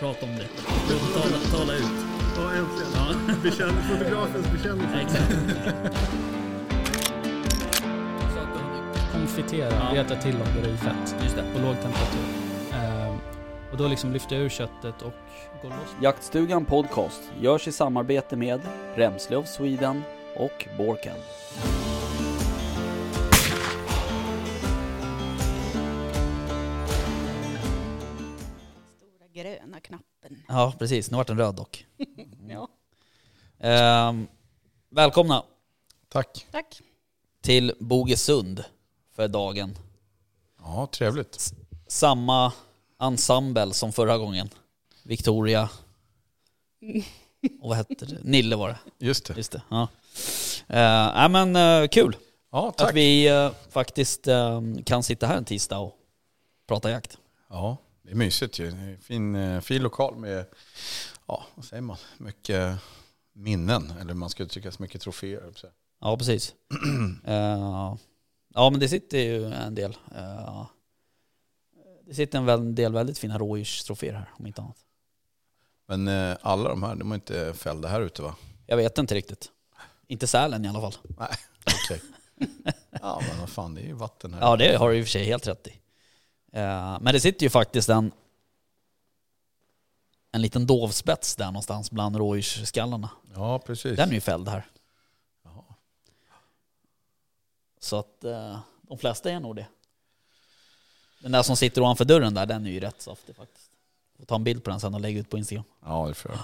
prata om det. Tala, tala ut. Ja, äntligen. Ja, Bekänn, fotografens bekännelse. exakt. konfitera, Ja. reta till om det är i fett Just det. på låg temperatur. Ehm, och då liksom lyfter jag ur köttet och går loss. Jaktstugan Podcast görs i samarbete med Remslöv Sweden och Borken. Ja, precis. Nu vart den röd dock. Ja. Ehm, välkomna Tack. Tack. till Bogesund för dagen. Ja, trevligt. Samma ensemble som förra gången. Victoria och vad hette det? Nille var det. Just det. Just det. Ja. Uh, nej men eh, kul Ja, tack. att vi eh, faktiskt eh, kan sitta här en tisdag och prata jakt. Ja, det är mysigt ju. Det är Fin, eh, fin lokal med, ja, vad säger man, mycket minnen. Eller man ska uttrycka så mycket troféer. Ja precis. Eh, ja men det sitter ju en del. eh, det sitter en del väldigt fina rådjurstroféer här om inte annat. Men eh, alla de här, de är inte fällda här ute va? Jag vet inte riktigt. Inte sälen i alla fall. Nej, okej. ja, men vad fan, det är ju vatten här. Ja det har du i och för sig helt rätt i. Eh, men det sitter ju faktiskt en en liten dovspets där någonstans bland rådjursskallarna. Ja, precis. Den är ju fälld här. Jaha. Så att eh, de flesta är nog det. Den där som sitter ovanför dörren där, den är ju rätt saftig faktiskt. Får ta en bild på den sen och lägga ut på Instagram. Ja, det får jag.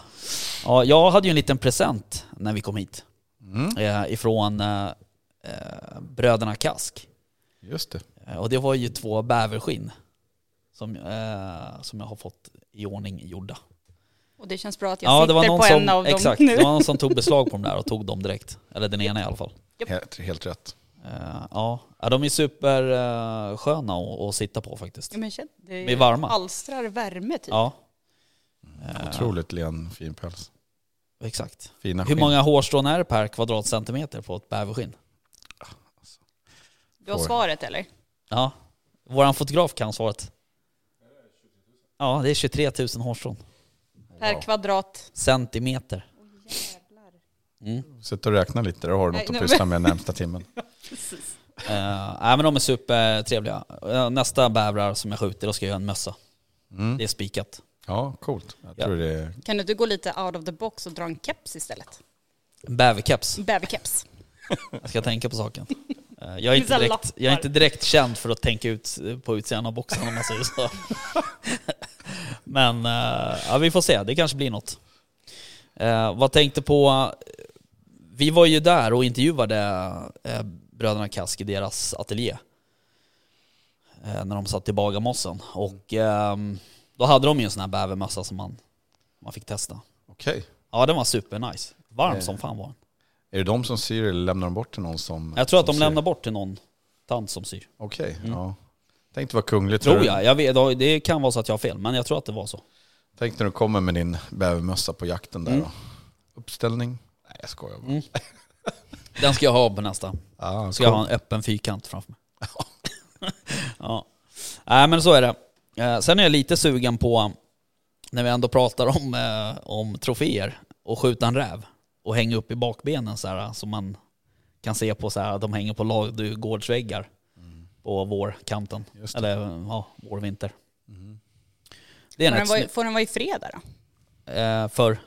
Ja, jag hade ju en liten present när vi kom hit. Mm, Eh, ifrån eh, bröderna Kask. just det. Eh, och det var ju två bäverskinn. Som, eh, som jag har fått i ordning gjorda. Och det känns bra att jag Ja, det sitter var någon på som, en av dem exakt, nu. det var någon som tog beslag på dem där och tog dem direkt. Eller den ena i alla fall. Japp. Helt, helt rätt. Eh, ja. ja, de är supersköna uh, sköna att, att sitta på faktiskt. Ja, men känn, det De är varma. alstrar värme typ. Ja. Eh, Otroligt len, fin päls. Exakt. Fina Hur skinn. många hårstrån är det per kvadratcentimeter på ett bäverskinn? Du har svaret eller? Ja, våran fotograf kan svaret. Ja, det är 23 000 hårstrån. Per Wow. kvadrat. Centimeter. Mm. Sitt och räkna lite, då har du något nej, att pyssla med närmsta timmen. Uh, nej men de är supertrevliga. Eh, nästa bävrar som jag skjuter, då ska jag göra en mössa. Mm. Det är spikat. Ja, coolt. Jag Ja. är... Kan du inte gå lite out of the box och dra en keps istället? En bäverkeps. Bäverkeps. Jag ska tänka på saken. Eh, jag, är inte direkt, jag är inte direkt känd för att tänka ut på utsidan av boxen om man säger så. Men eh, ja, vi får se, det kanske blir något. Uh, vad tänkte på, vi var ju där och intervjuade eh, bröderna Kask i deras ateljé. Eh, när de satt i Bagarmossen. Och ehm, då hade de ju en sån här bävermössa som man, man fick testa. Okej. Ja den var supernice. Varm Eh. som fan var den. Är det de som syr eller lämnar de bort till någon som... Jag tror att de syr? lämnar bort till någon tant som syr. Okej, Mm. ja. Tänkte vara kungligt. Tror jag. jag vet, det kan vara så att jag har fel, men jag tror att det var så. Tänk när du kommer med din bävermössa på jakten där Mm. då. Uppställning? Nej jag skojar bara. Mm. Den ska jag ha på nästa. Ja, Ska jag ha en öppen fyrkant framför mig. ja. Nej men så är det. Eh, Sen är jag lite sugen på, när vi ändå pratar om, eh, om troféer, och skjuta en räv och hänga upp i bakbenen så här, så man kan se på så här, att de hänger på ladugårdsväggar på vårkanten. Mm. Just det. Eller ja, vår, vinter. Mm. Det är Får den, vara, får den vara i fred där då? Eh, För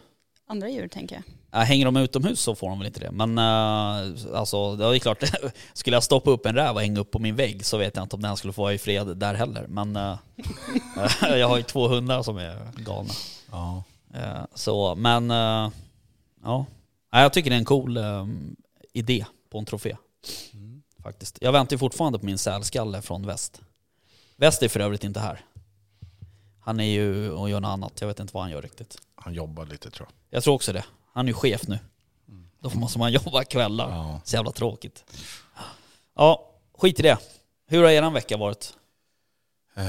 Andra djur tänker jag. Ja, hänger de utomhus så får de väl inte det. Men uh, alltså, det är klart, skulle jag stoppa upp en räv och hänga upp på min vägg så vet jag inte om den skulle få vara i fred där heller. Men eh, jag har ju två hundar som är galna. Ja. Eh, så, men ja, Nej, jag tycker det är en cool eh, idé på en trofé. Mm. Faktiskt. Jag väntar fortfarande på min sälskalle från väst. Väst är för övrigt inte här. Han är ju och gör något annat, jag vet inte vad han gör riktigt. Han jobbar lite tror Jag tror också det. Han är ju chef nu. Då måste man jobba kvällar. jag. Ja. Så jävla tråkigt. Ja, skit i det. Hur har eran vecka varit? Eh,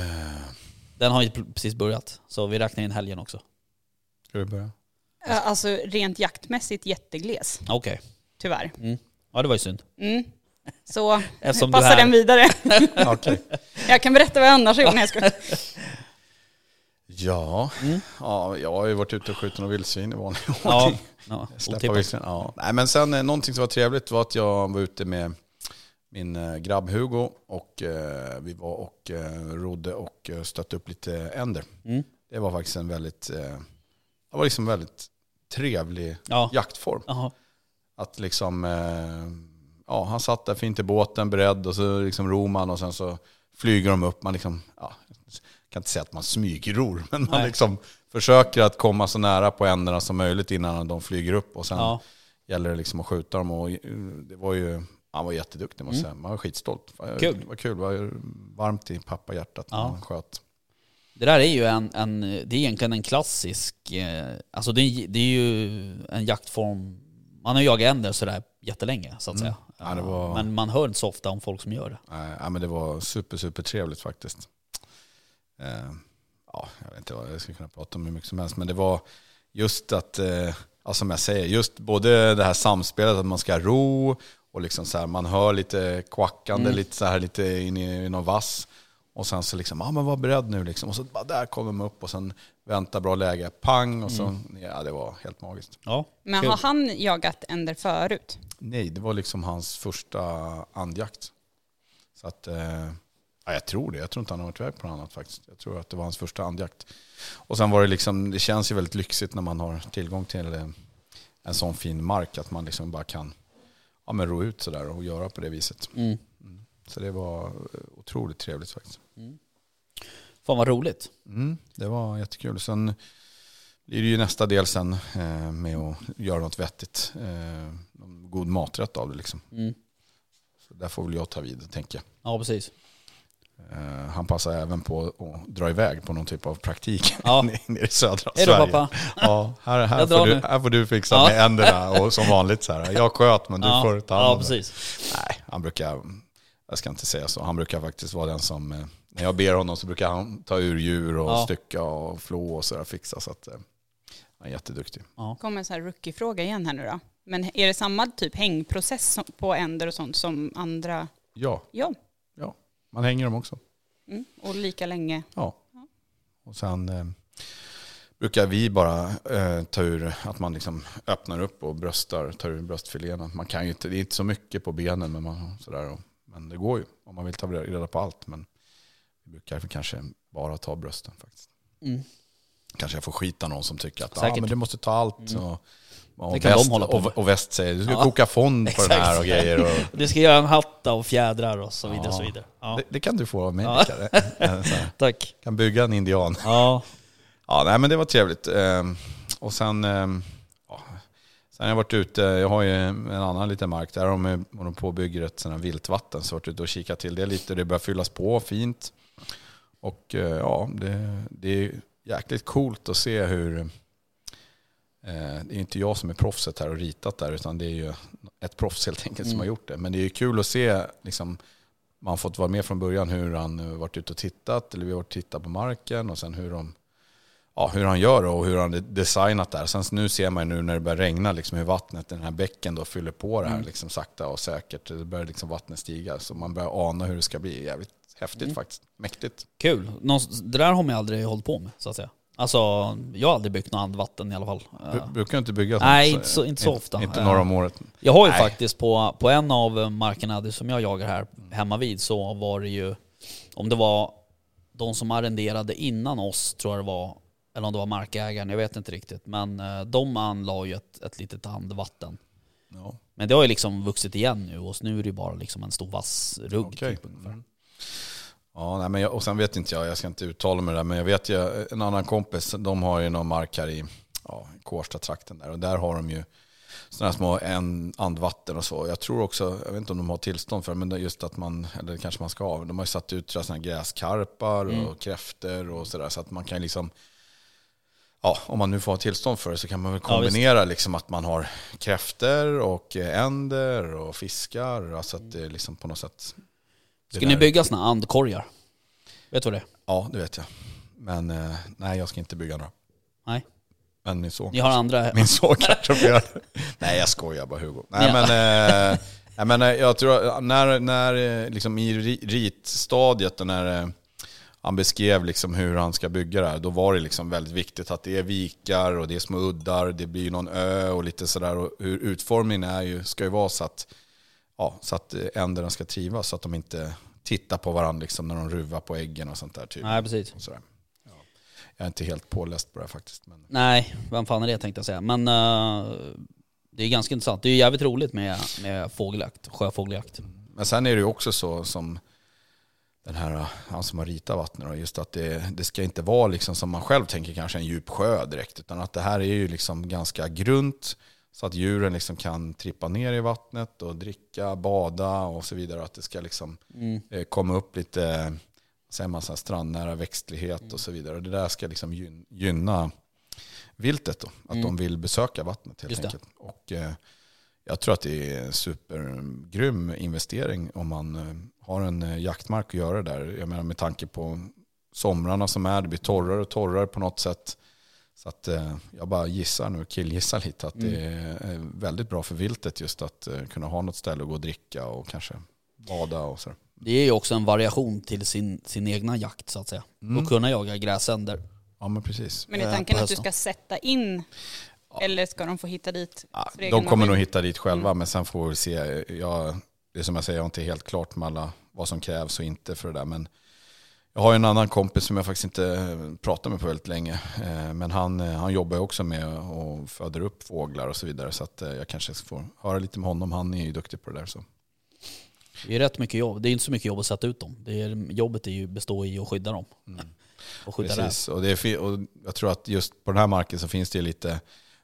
Den har ju precis börjat, så vi räknar in helgen också. ska du börja? Ja, Alltså rent jaktmässigt jättegles, Okej. tyvärr. Ja, det var ju synd. Mm. Så Eftersom du här- den vidare. Okej. Jag kan berätta vad jag annars gjort när jag ska... Ja. Mm. ja, jag har ju varit ute och skjutit några vildsvin i vanlig Ja, ordning. ja Släppa otippat. vildsvin. Ja. Nej, men sen eh, någonting som var trevligt var att jag var ute med min eh, grabb Hugo och eh, vi var och eh, rodde och eh, stötte upp lite änder. Mm. Det var faktiskt en väldigt, eh, det var liksom väldigt trevlig Ja. jaktform. Jaha. Att liksom, eh, ja han satt där fint i båten beredd och så liksom ror man och sen så flyger de upp. Man liksom, ja, kan inte säga att man smygror, men man Nej. liksom försöker att komma så nära på änderna som möjligt innan de flyger upp. Och sen Ja. gäller det liksom att skjuta dem. Och eh, det var ju, han var jätteduktig måste jag säga. Man var skitstolt. Mm. Kul. Det var kul, det var varmt i pappahjärtat när Ja. han sköt. Det där är ju en, en, det är egentligen en klassisk, eh, alltså det är, det är ju en jaktform, man har jagat änder sådär jättelänge så att säga. Ja, det var- Men man hör inte så ofta om folk som gör det. Ja, men det var super, super trevligt faktiskt. Eh, ja, jag vet inte vad jag ska kunna prata om hur mycket som helst, men det var just att, eh, ja, som jag säger, just både det här samspelet att man ska ro och liksom så här, man hör lite kvackande, Mm. lite så här lite in i, i någon vass. Och sen så liksom, ja men var beredd nu liksom. Och så bara där kommer man upp och sen vänta bra läge, pang och så, Mm. ja det var helt magiskt. Ja, Men har han jagat änder förut? Nej, det var liksom hans första andjakt. Så att, eh, ja, jag tror det. Jag tror inte han har varit iväg på något annat faktiskt. Jag tror att det var hans första andjakt. Och sen var det liksom, det känns ju väldigt lyxigt när man har tillgång till eh, en sån fin mark att man liksom bara kan ja, men ro ut sådär och göra på det viset. Mm. Så det var eh, otroligt trevligt faktiskt. Fan vad roligt. Mm, det var jättekul. Sen blir det ju nästa del sen eh, med att göra något vettigt. Eh, god maträtt av det liksom. Mm. Så där får väl jag ta vid, tänker jag. Ja, precis. Eh, han passar även på att dra iväg på någon typ av praktik Ja. nere i södra Hej då Sverige. pappa. Ja, här, här, får du, här får du fixa Ja. med änderna och som vanligt så här. Jag sköt men du ja. får ta hand Ja, om det. precis. Nej, han brukar, jag ska inte säga så, han brukar faktiskt vara den som, eh, när jag ber honom så brukar han ta ur djur och Ja. stycka och flå och sådär fixa. Så att, eh, han är jätteduktig. kommer en sån här rookie-fråga igen här nu då. Men är det samma typ hängprocess på änder och sånt som andra? Ja, Ja. man hänger dem också. Mm. Och lika länge? Ja. Och sen eh, brukar vi bara eh, ta ur, att man liksom öppnar upp och bröstar, tar ur bröstfiléerna. Man kan ju inte, det är inte så mycket på benen, men, man, sådär, och, men det går ju om man vill ta reda på allt. Men brukar kanske bara ta brösten faktiskt. Mm. Kanske jag får skita någon som tycker att ah, men du måste ta allt. Mm. Och, och, Det kan de väst, hålla på och, och väst säger du ska Ja. koka fond på den här och grejer. Och, Du ska göra en hatt och fjädrar och så vidare. Ja. Och så vidare. Ja. det, det kan du få av mig, Ja. Eh, Tack. Kan bygga en indian. Ja. Ja, nej, men det var trevligt. Ehm, och sen, ehm, ja, sen har jag varit ute, jag har ju en annan liten mark där de håller på och bygger ett sånt här viltvatten. Så jag har varit ute och kikat till det lite. Det börjar fyllas på fint. Och eh, ja, det, det är jäkligt coolt att se hur, eh, det är inte jag som är proffset här och ritat där, utan det är ju ett proffs helt enkelt som Mm. har gjort det. Men det är ju kul att se, liksom, man har fått vara med från början hur han eh, varit ute och tittat, eller vi har varit och tittat på marken och sen hur de ja, hur han gör och hur han designat där. Sen nu ser man ju nu när det börjar regna liksom hur vattnet, den här bäcken då fyller på det här Mm. liksom sakta och säkert. Det börjar liksom vattnet stiga så man börjar ana hur det ska bli. Jävligt häftigt Mm. faktiskt. Mäktigt. Kul. Det där har man aldrig hållit på med så att säga. Alltså, jag har aldrig byggt något andvatten i alla fall. Du brukar inte bygga sånt? Nej, inte så- inte så ofta. Inte några om året. Jag har ju Nej. faktiskt på, på en av markerna som jag jagar här hemma vid så var det ju, om det var de som arrenderade innan oss tror jag det var, eller om det var markägaren, jag vet inte riktigt. Men eh, de anlade ju ett, ett litet andvatten. Ja. Men det har ju liksom vuxit igen nu och nu är det ju bara liksom en stor vass rugg Okej. typ ungefär. Mm. Ja, nej, men jag, och sen vet inte jag, jag ska inte uttala mig där, men jag vet ju en annan kompis, de har ju någon mark här i ja, Kårsta-trakten där och där har de ju sådana här små en, andvatten och så. Jag tror också, jag vet inte om de har tillstånd för det, men just att man, eller kanske man ska ha, de har ju satt ut sådana här gräskarpar Mm. och kräftor och sådär så att man kan liksom Ja, om man nu får tillstånd för det så kan man väl Ja, kombinera liksom att man har kräftor och änder och fiskar. Alltså att det liksom på något sätt... Ska ni bygga såna andkorgar? Vet du vad det är? Ja, det vet jag. Men eh, nej, jag ska inte bygga några. Nej. Men min son, Ni har andra... min son kanske får göra det. Nej, jag skojar bara Hugo. Nej, Ja. men, eh, nej, men eh, jag tror att när, när eh, liksom i ri- ritstadiet och när, eh, han beskrev liksom hur han ska bygga det här. Då var det liksom väldigt viktigt att det är vikar och det är små uddar, det blir någon ö och lite sådär. Och hur utformningen är ju, ska ju vara så att, ja, så att änderna ska trivas, så att de inte tittar på varandra liksom när de ruvar på äggen och sånt där. Typ. Nej, precis. Och sådär. Ja. Jag är inte helt påläst på det här faktiskt. Men... Nej, vem fan är det tänkte jag säga. Men eh, det är ganska intressant. Det är ju jävligt roligt med, med fågeljakt, sjöfågeljakt. Men sen är det ju också så som den här, han som har ritat vattnet, just att det, det ska inte vara liksom som man själv tänker kanske en djup sjö direkt, utan att det här är ju liksom ganska grunt så att djuren liksom kan trippa ner i vattnet och dricka, bada och så vidare. Att det ska liksom Mm. eh, komma upp lite säger man, så här, strandnära växtlighet och så vidare. Och det där ska liksom gyn- gynna viltet då. Att Mm. de vill besöka vattnet helt Just det. enkelt. Och eh, jag tror att det är en supergrym investering om man eh, har en eh, jaktmark att göra där. Jag menar med tanke på somrarna som är, det blir torrare och torrare på något sätt. Så att eh, jag bara gissar nu, killgissar lite, att det är väldigt bra för viltet just att eh, kunna ha något ställe att gå och dricka och kanske bada och så. Det är ju också en variation till sin, sin egna jakt så att säga. Mm. Och kunna jaga gräsänder. Ja men precis. Men är Eh, tanken att du ska sätta in eller ska de få hitta dit? Ja, de kommer nog hitta dit själva, men sen får vi se. Jag, det är som jag säger, jag är inte helt klart med alla vad som krävs och inte för det där. Men jag har en annan kompis som jag faktiskt inte pratar med på väldigt länge. Eh, Men han, eh, han jobbar också med och föder upp fåglar och så vidare. Så att eh, jag kanske får höra lite med honom. Han är ju duktig på det där. Så. Det är rätt mycket jobb. Det är inte så mycket jobb att sätta ut dem. Det är, jobbet är ju består i att skydda dem. Och skydda. Mm. Precis, och, det är, och jag tror att just på den här marken så finns det lite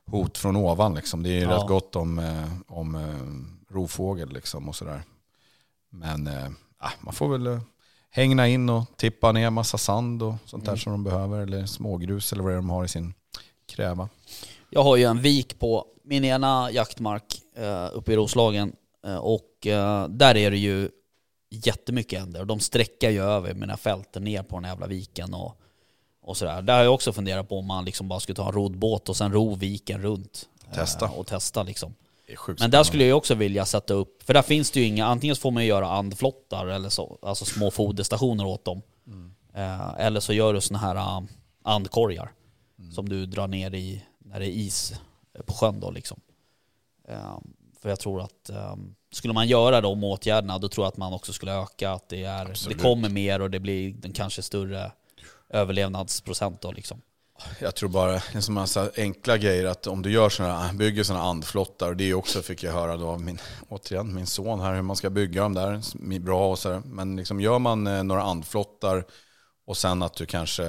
hot från ovan. Liksom. Det är ju Ja. rätt gott om, eh, om eh, rovfågel liksom, och sådär. Men eh, ah, man får väl eh, hängna in och tippa ner massa sand och sånt där Mm. som de behöver. Eller smågrus eller vad det är de har i sin kräva. Jag har ju en vik på min ena jaktmark eh, uppe i Roslagen eh, och eh, där är det ju jättemycket änder. De sträcker ju över mina fälten ner på den här jävla viken och, och sådär. Där har jag också funderat på om man liksom bara skulle ta en rodbåt och sen ro viken runt. Testa. och testa liksom. Men där skulle jag också vilja sätta upp, för där finns det ju inga, antingen så får man ju göra andflottar eller så, alltså små foderstationer åt dem. Eh, eller så gör du såna här uh, andkorgar som du drar ner i när det är is eh, på sjön då liksom. Eh, för jag tror att eh, skulle man göra de åtgärderna då tror jag att man också skulle öka att det, är, Absolut. det kommer mer och det blir en kanske större överlevnadsprocent då liksom. Jag tror bara, det är som så här enkla grejer, att om du gör såna, bygger sådana andflottar, och det också fick jag höra då av min, återigen, min son här, hur man ska bygga dem där, bra och så där. Men liksom gör man eh, några andflottar och sen att du kanske,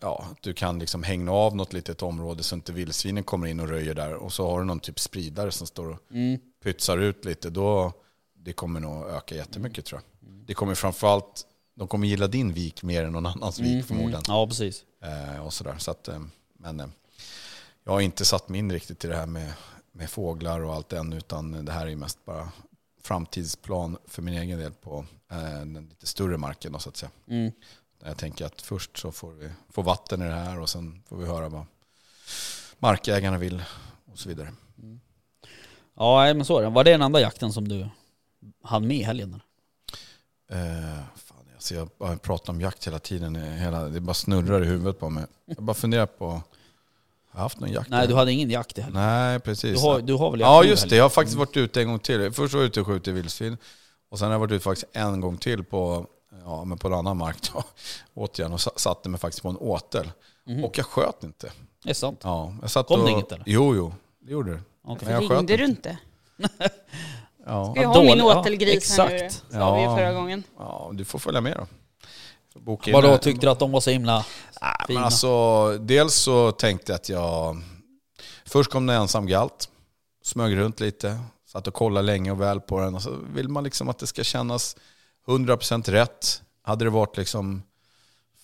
ja, du kan liksom hänga av något litet område så inte vildsvinen kommer in och röjer där. Och så har du någon typ spridare som står och Mm. pytsar ut lite, då det kommer nog öka jättemycket tror jag. Det kommer framförallt, de kommer gilla din vik mer än någon annans vik Mm, förmodligen. Ja precis. Eh, och sådär. Så att, eh, men eh, jag har inte satt mig in riktigt till det här med, med fåglar och allt än, utan det här är mest bara framtidsplan för min egen del på den lite större marken. Då, så att säga. Mm. Jag tänker att först så får vi få vatten i det här och sen får vi höra vad markägarna vill och så vidare. Ja nej, men så är det. Var det den enda jakten som du hann med i helgen? Eh, alltså jag pratar om jakt hela tiden. eh, Hela, det bara snurrar i huvudet på mig. Jag bara funderar på, har jag haft någon jakt? Nej du hade ingen jakt i helgen? Nej, precis. Du har, du har väl jakt Ja just det, jag har faktiskt varit ute en gång till. Först var jag ute och skjutit vildsvin. Och sen har jag varit ute faktiskt en gång till på, ja, men på en annan mark. Då. Återigen och sa- satte mig faktiskt på en åtel. Mhm. Och jag sköt inte. Det är sant. Ja, jag satt Kom och, det inget, eller? Jo, jo. Det gjorde det. Okej. Men jag sköt Ringde du inte. Ja. Ska jag Ja, ha min dålig- ja, åtelgris här nu? Sa vi ju Ja. förra gången. ja, du får följa med då. Boka Vadå, tyckte du att de var så himla Nej, men fina? alltså, dels så tänkte jag att jag... Först kom det ensam galt. Smög runt lite. Satt och kollade länge och väl på den. Och så vill man liksom att det ska kännas 100% rätt. Hade det varit liksom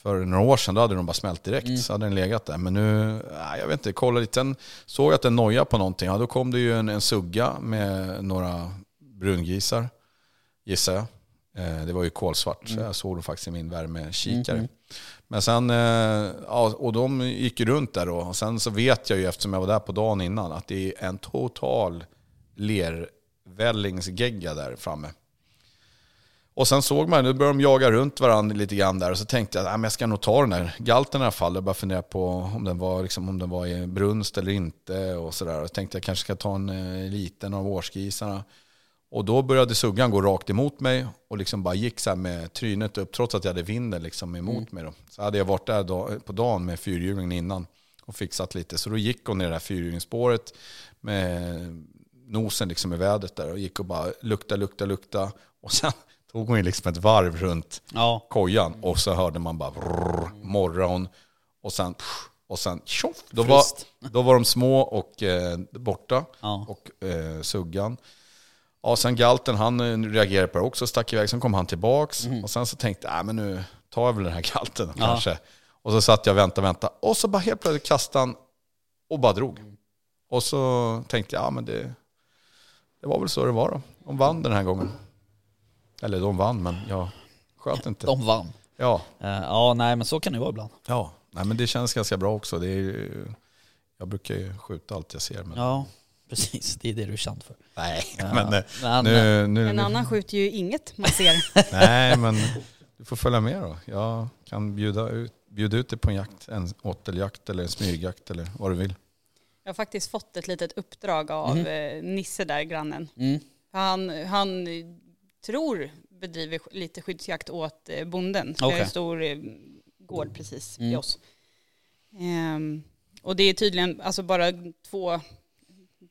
för några år sedan, då hade de bara smält direkt. Mm. Så hade den legat där. Men nu, jag vet inte, kolla lite. Sen såg jag att den nojade på någonting. Ja, då kom det ju en, en sugga med några brungrisar, gissar jag. Eh, det var ju kolsvart, så jag såg dem faktiskt i min värmekikare. Mm, Men sen, eh, ja, och de gick runt där då. Och sen så vet jag ju eftersom jag var där på dagen innan att det är en total lervällingsgegga där framme. Och sen såg man, nu började de jaga runt varandra lite grann där och så tänkte jag att jag ska nog ta den där galten i alla fall. Jag bara funderade på om den var, liksom, om den var i brunst eller inte och sådär. Jag tänkte jag kanske ska ta en eh, liten av årsgrisarna. Och då började suggan gå rakt emot mig och liksom bara gick så här med trynet upp trots att jag hade vinden liksom emot mig. Då. Så hade jag varit där då, på dagen med fyrhjulingen innan och fixat lite. Så då gick hon i det där fyrhjulingsspåret med nosen liksom i vädret där och gick och bara lukta, lukta, lukta. Och sen tog hon liksom ett varv runt Ja. kojan och så hörde man bara brrr, morgon och sen och sen tjoff, då var, då var de små och eh, borta Ja. och eh, suggan. Ja, sen galten han eh, reagerade på det också, stack iväg. Sen kom han tillbaks och sen så tänkte jag, äh, men nu tar jag väl den här galten Ja. kanske. Och så satt jag och väntade, väntade. Och så bara helt plötsligt kastade han och bara drog. Och så tänkte jag, ja men det, det var väl så det var då. De vann den här gången. Eller de vann, men jag sköt inte. De vann. Ja, Eh, ja, nej men så kan det vara ibland. ja. Nej, men det känns ganska bra också. Det är, jag brukar ju skjuta allt jag ser. Men... Ja, precis. Det är det du är känd för. Nej, Ja. men, eh, Men, nu, nu, En nu, annan skjuter ju inget man ser. Nej, men du får följa med då. Jag kan bjuda ut, bjuda ut dig på en jakt, en åteljakt eller en smygjakt eller vad du vill. Jag har faktiskt fått ett litet uppdrag av eh, Nisse där, grannen. Mm. Han, han eh, tror bedriver lite skyddsjakt åt eh, bonden. Det är en stor eh, gård precis vid Mm. oss. Ehm, och det är tydligen alltså bara två,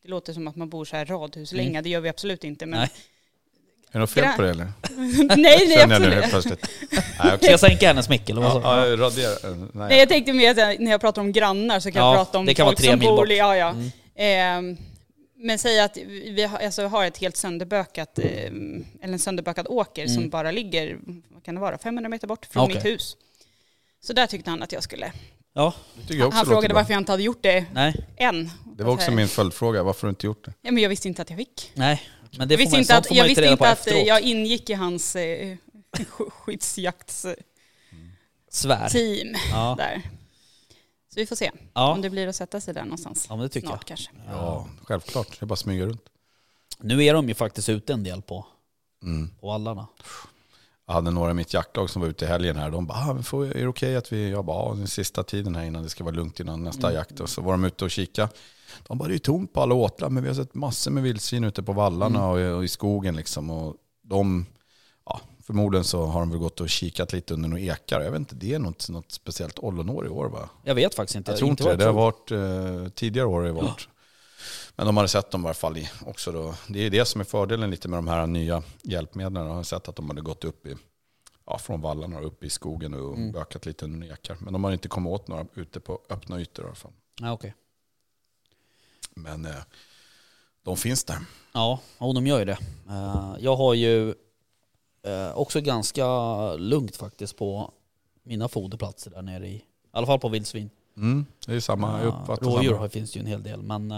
det låter som att man bor så här radhuslänga, Mm. det gör vi absolut inte. Men Nej. Är det något fel på det eller? nej, nej absolut. plötsligt. Nej, Ska jag sänka hennes mick eller vad Ja, sa ja, radera. eh, Nej, Nej. jag tänkte mer att när jag pratar om grannar så kan Ja, jag prata om det kan vara folk tre som mil bor bort. ja, ja. Mm. Ehm, men säg att vi har, alltså, har ett helt sönderbökat, ehm, eller en sönderbökad åker Mm. som bara ligger, vad kan det vara, 500 meter bort från Okej. mitt hus. Så där tyckte han att jag skulle. Ja, Han frågade bra. varför jag inte hade gjort det nej, än. Det var också min följdfråga, varför har du inte gjort det? Ja, men jag visste inte att jag fick. nej. Men det Jag får man, inte att, får man jag visste inte att eh, efteråt. jag ingick i hans eh, skyddsjaktsteam Svär. Ja. där. Så vi får se Ja. om det blir att sätta sig där någonstans. ja, men det tycker Snart kanske. jag. Ja, självklart. Det är bara att smyga runt. Nu är de ju faktiskt ute en del på, Mm. på vallarna. Jag hade några i mitt jaktlag som var ute i helgen här. De bara, ah, får, är det okej att vi, jag bara, ja, den sista tiden här innan det ska vara lugnt innan nästa Mm. jakt. Och så var de ute och kika. De bara, det är tomt på alla åtlar, men vi har sett massor med vildsvin ute på vallarna Mm. och, i- och i skogen liksom. Och de, ja, förmodligen så har de väl gått och kikat lite under några ekar. Jag vet inte, det är något, något speciellt ollonår i år va? Jag vet faktiskt inte. Jag tror inte det. Det har varit, eh, tidigare år har det varit. Men de hade sett dem i alla fall i också då. Det är det som är fördelen lite med de här nya hjälpmedlen. De har sett att de hade gått upp i, ja, från vallarna och upp i skogen och Mm. bökat lite under ekar. Men de har inte kommit åt några ute på öppna ytor i alla fall. Ja, okej. Men eh, de finns där. Ja, och de gör ju det. Eh, Jag har ju eh, också ganska lugnt faktiskt på mina foderplatser där nere i, i alla fall på vildsvin. Mm, det är samma, jag uppfattar Rådjur samma. finns ju en hel del, men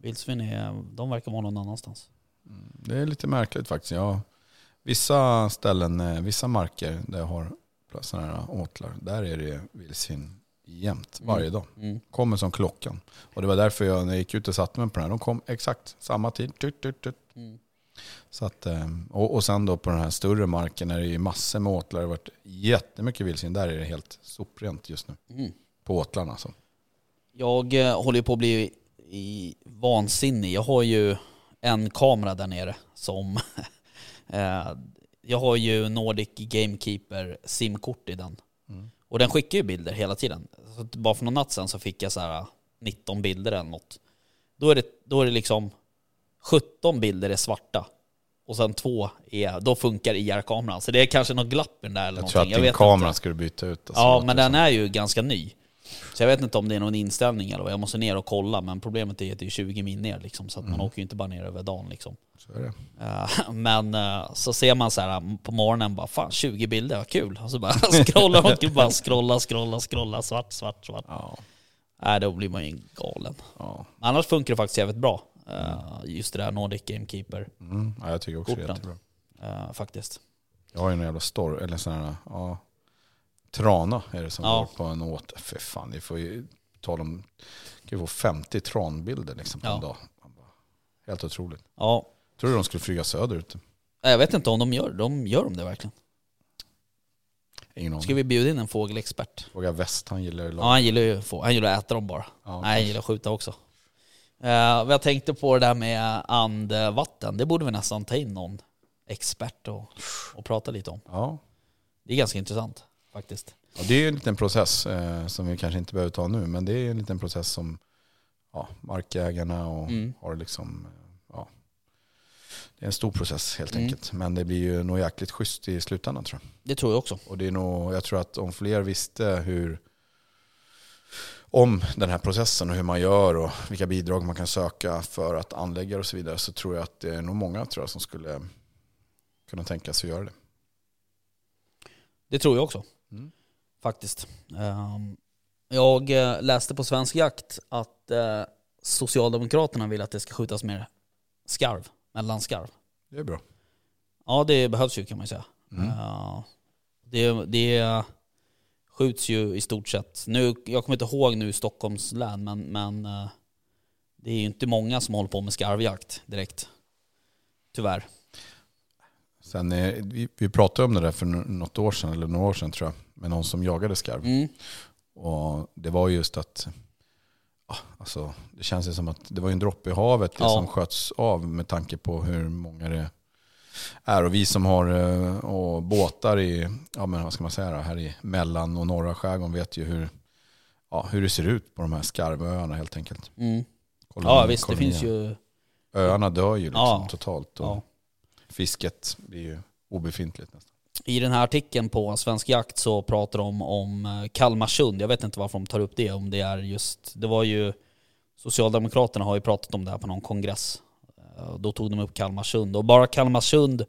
vildsvin är, de verkar vara någon annanstans. Det är lite märkligt faktiskt. Ja, vissa ställen, eh, vissa marker där jag har sådana här åtlar, där är det vildsvin jämt, Mm. varje dag. Mm. Kommer som klockan. Och det var därför jag, när jag gick ut och satte mig på den här, de kom exakt samma tid. Tut, tut, tut. Mm. Så att, eh, och, och sen då på den här större marken, när det är massor med åtlar, det har varit jättemycket vildsvin, där är det helt soprent just nu. Mm. På åtlarna alltså. Jag eh, håller ju på att bli i vansinnig. Jag har ju en kamera där nere som... eh, jag har ju Nordic Gamekeeper simkort i den. Mm. Och den skickar ju bilder hela tiden. Så bara för någon natt sen så fick jag så här 19 bilder eller något. Då är det, då är det liksom 17 bilder är svarta. Och sen två är, då funkar IR-kameran. Så det är kanske något glapp i den där eller Jag tror någonting. att din kamera inte. ska du byta ut. alltså. Ja, men det den är ju ganska ny. Så jag vet inte om det är någon inställning eller vad. Jag måste ner och kolla. Men problemet är att det är 20 min ner liksom. Så att man Mm. åker ju inte bara ner över dagen liksom. Så är det. Eh, Men eh, så ser man så här på morgonen bara fan 20 bilder, vad kul. Och så bara scrollar man och bara scrolla, scrolla, scrolla, svart, svart, svart. Ja, Nej, då blir man ju galen. ja. Annars funkar det faktiskt jävligt bra. Eh, Just det där Nordic Gamekeeper Mm. ja jag tycker också det är jättebra. eh, faktiskt. Jag har ju en jävla storr, eller sån här, ja, trana är det som Ja. går på en åt. För fan, det får ju tala om, kan ju få 50 tranbilder liksom på Ja. en dag. Helt otroligt. Ja, Tror du de skulle flyga söderut? Jag vet inte om de gör de gör de det verkligen. Ingen. Ska vi bjuda in en fågelexpert? Fråga Väst, han gillar det. Ja, han gillar ju få, han gillar att äta dem bara. Ja, Nej, han gillar att skjuta också. Uh, jag tänkte på det där med andvatten. Det borde vi nästan ta in någon expert och, och prata lite om. ja. Det är ganska intressant faktiskt. Ja, det är ju en liten process eh, som vi kanske inte behöver ta nu, men det är en liten process som ja, markägarna och Mm. har liksom, eh, ja, det är en stor process helt Mm. enkelt. Men det blir ju nog jäkligt schysst i slutändan tror jag. Det tror jag också. Och det är nog, jag tror att om fler visste hur, om den här processen och hur man gör och vilka bidrag man kan söka för att anlägga och så vidare så tror jag att det är nog många tror jag, som skulle kunna tänka sig att göra det. Det tror jag också. Faktiskt. Ehm, jag eh, läste på Svensk Jakt att eh, Socialdemokraterna vill att det ska skjutas mer skarv, mellanskarv. Det är bra. Ja det behövs ju kan man ju säga. Mm. Eh, det, det skjuts ju i stort sett, nu, jag kommer inte ihåg nu Stockholms län men, men eh, det är ju inte många som håller på med skarvjakt direkt. Tyvärr. Sen, eh, vi, vi pratade om det där för nå- något år sedan, eller några år sedan tror jag, med någon som jagade skarv. Mm. Och det var just att, alltså, det känns ju som att det var en droppe i havet det Ja. som sköts av med tanke på hur många det är. Och vi som har eh, och båtar i, ja men vad ska man säga då, här i mellan och norra skärgården vet ju hur, ja, hur det ser ut på de här skarvöarna helt enkelt. Mm. Ja visst, det kolonier. finns ju... Öarna dör ju liksom Ja. totalt och Ja. fisket blir ju obefintligt nästan. I den här artikeln på Svensk Jakt så pratar de om eh, Kalmarsund. Jag vet inte varför de tar upp det, om det är just... Det var ju... Socialdemokraterna har ju pratat om det här på någon kongress. Eh, Då tog de upp Kalmarsund. Och bara Kalmarsund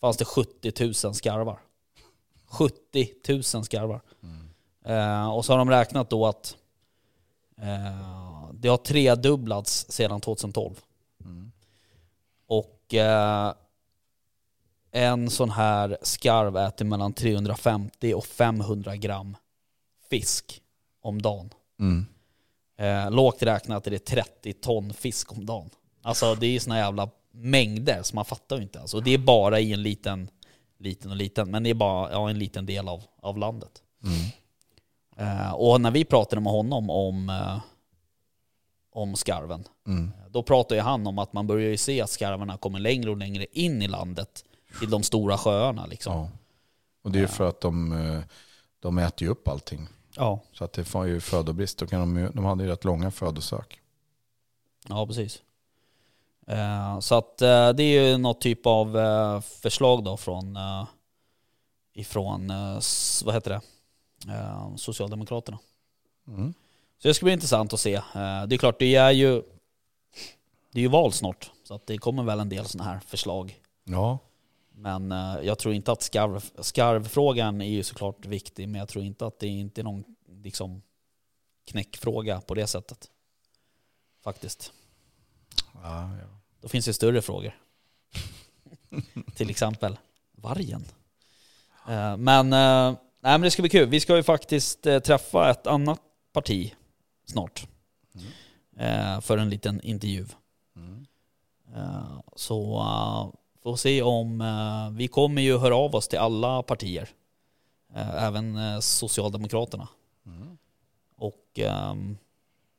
fanns det 70 000 skarvar. 70 000 skarvar. Eh, och så har de räknat då att eh, det har tredubblats sedan 2012. Och eh, en sån här skarv äter mellan 350 och 500 gram fisk om dagen. Mm. Eh, lågt räknat är det 30 ton fisk om dagen. Alltså det är såna jävla mängder som man fattar ju inte. Alltså, det är bara i en liten, liten och liten, men det är bara ja, en liten del av, av landet. Eh, och när vi pratade med honom om, eh, om skarven, Mm. då pratar ju han om att man börjar ju se att skarvarna kommer längre och längre in i landet till de stora sjöarna liksom. Ja. Och det är ju för att de, eh, de äter ju upp allting. Ja, Så att det får ju födobrist. Då kan de, de hade ju rätt långa födosök. ja precis. Eh, så att eh, det är ju något typ av förslag då från ifrån, vad heter det, Socialdemokraterna. Mm. Så det ska bli intressant att se. Det är klart, det är ju det är ju val snart, så att det kommer väl en del sådana här förslag. Ja, Men eh, jag tror inte att skarv, skarvfrågan är ju såklart viktig, men jag tror inte att det är inte är någon liksom, knäckfråga på det sättet. Faktiskt. ja, ja. Då finns det större frågor. Till exempel vargen. Eh, Men, eh, nej, men det ska bli kul. Vi ska ju faktiskt träffa ett annat parti snart. Eh, För en liten intervju. Eh, Så får se om, eh, vi kommer ju höra av oss till alla partier. Eh, Även eh, Socialdemokraterna. Och ehm,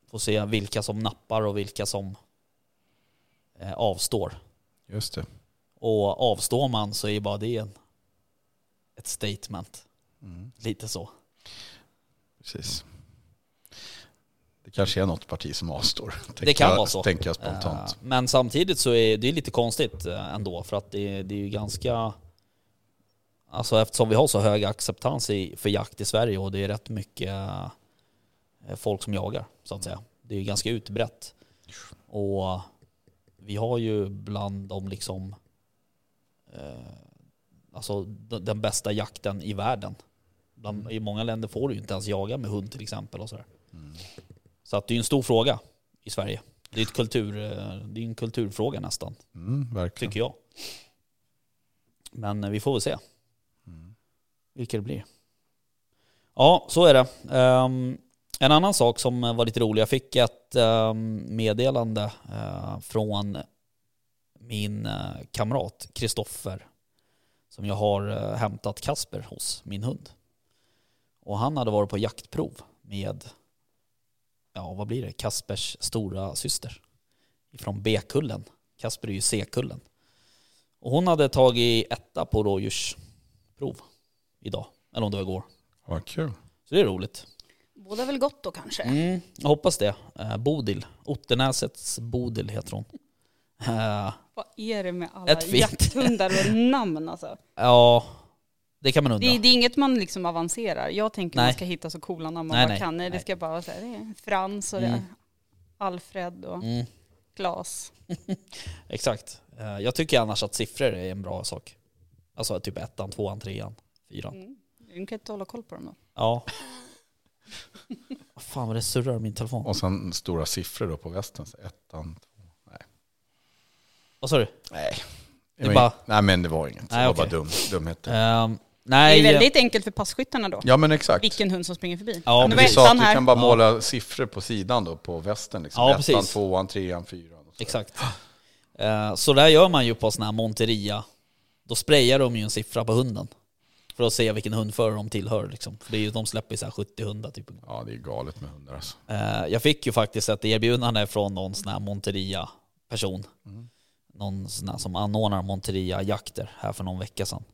får se vilka som nappar och vilka som eh, avstår. just det. Och avstår man så är ju bara det en, ett statement. Mm. Lite så. Precis. Det kanske är något parti som avstår. Det kan vara så. Tänker jag spontant. Eh, Men samtidigt så är det lite konstigt eh, ändå för att det, det är ju ganska Alltså eftersom vi har så hög acceptans i, för jakt i Sverige och det är rätt mycket eh, folk som jagar så att säga. Det är ju ganska utbrett. Och vi har ju bland de liksom Alltså den bästa jakten i världen. Bland, I många länder får du inte ens jaga med hund till exempel och sådär. Så att det är en stor fråga i Sverige. Det är, ett kultur, eh, det är en kulturfråga nästan, Mm, tycker jag. Men eh, vi får väl se vilka det blir. Ja, så är det. Ehm, en annan sak som var lite rolig, jag fick ett ehm, meddelande eh, från min eh, kamrat Kristoffer som jag har eh, hämtat Kasper hos, min hund. Och han hade varit på jaktprov med, ja vad blir det, Kaspers stora syster ifrån B-kullen. Kasper är ju C-kullen. Och hon hade tagit etta på rådjursprov idag, eller om det var igår. Vad kul. Så det är roligt. Båda väl gott då kanske? Mm, jag hoppas det. Eh, Bodil, Ottenäsets Bodil heter hon. Eh, Vad är det med alla jakthundar och namn alltså? ja, det kan man undra. Det, det är inget man liksom avancerar. Jag tänker Nej. man ska hitta så coola namn man Nej, bara nej, kan. Nej, det nej. ska bara vara så här, det är Frans och det Mm. är Alfred och Mm, Klas. exakt. Eh, jag tycker annars att siffror är en bra sak. Alltså typ ettan, tvåan, trean, fyran. Mm. Du kan inte hålla koll på dem då. Ja. Vad fan vad det surrar i min telefon. Och sen stora siffror då på västen. Så ettan. Vad sa du? Nej. Det Det var bara- Nej men det var inget. Nej, det var okej. bara dum, dumheter. Ehm, Det nej. är väldigt enkelt för passkyttarna då. Ja men exakt. Vilken hund som springer förbi. Ja, nu Men vi sa att ettan vi kan bara Ja. måla siffror på sidan då på västen. Liksom. Ja, ettan, precis. tvåan, trean, fyran. Exakt. Eh, så där gör man ju på sån här Monteria. Då sprayar de ju en siffra på hunden. För att se vilken hundförare de tillhör. Liksom. För det är ju, de släpper ju så här 70 hundar typ. Ja det är galet med hundar alltså. Eh, jag fick ju faktiskt ett erbjudande från någon sån här Monteria-person. Någon sån här som anordnar Monteria-jakter här för någon vecka sedan.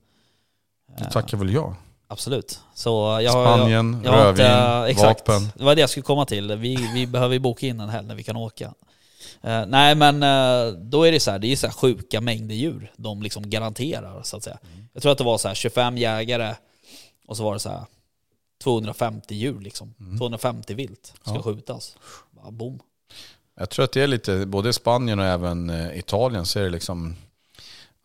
Det tackar väl jag. Absolut. Så jag, Spanien, jag, jag rödvin, inte- exakt. vapen. Det var det jag skulle komma till. Vi, vi behöver ju boka in en helg när vi kan åka. Eh, nej men eh, då är det så här, det är så här sjuka mängder djur de liksom garanterar så att säga. Jag tror att det var så här 25 jägare och så var det så här 250 djur liksom. 250 vilt ska Ja. skjutas. Bara boom. Jag tror att det är lite, både i Spanien och även eh, Italien så är det liksom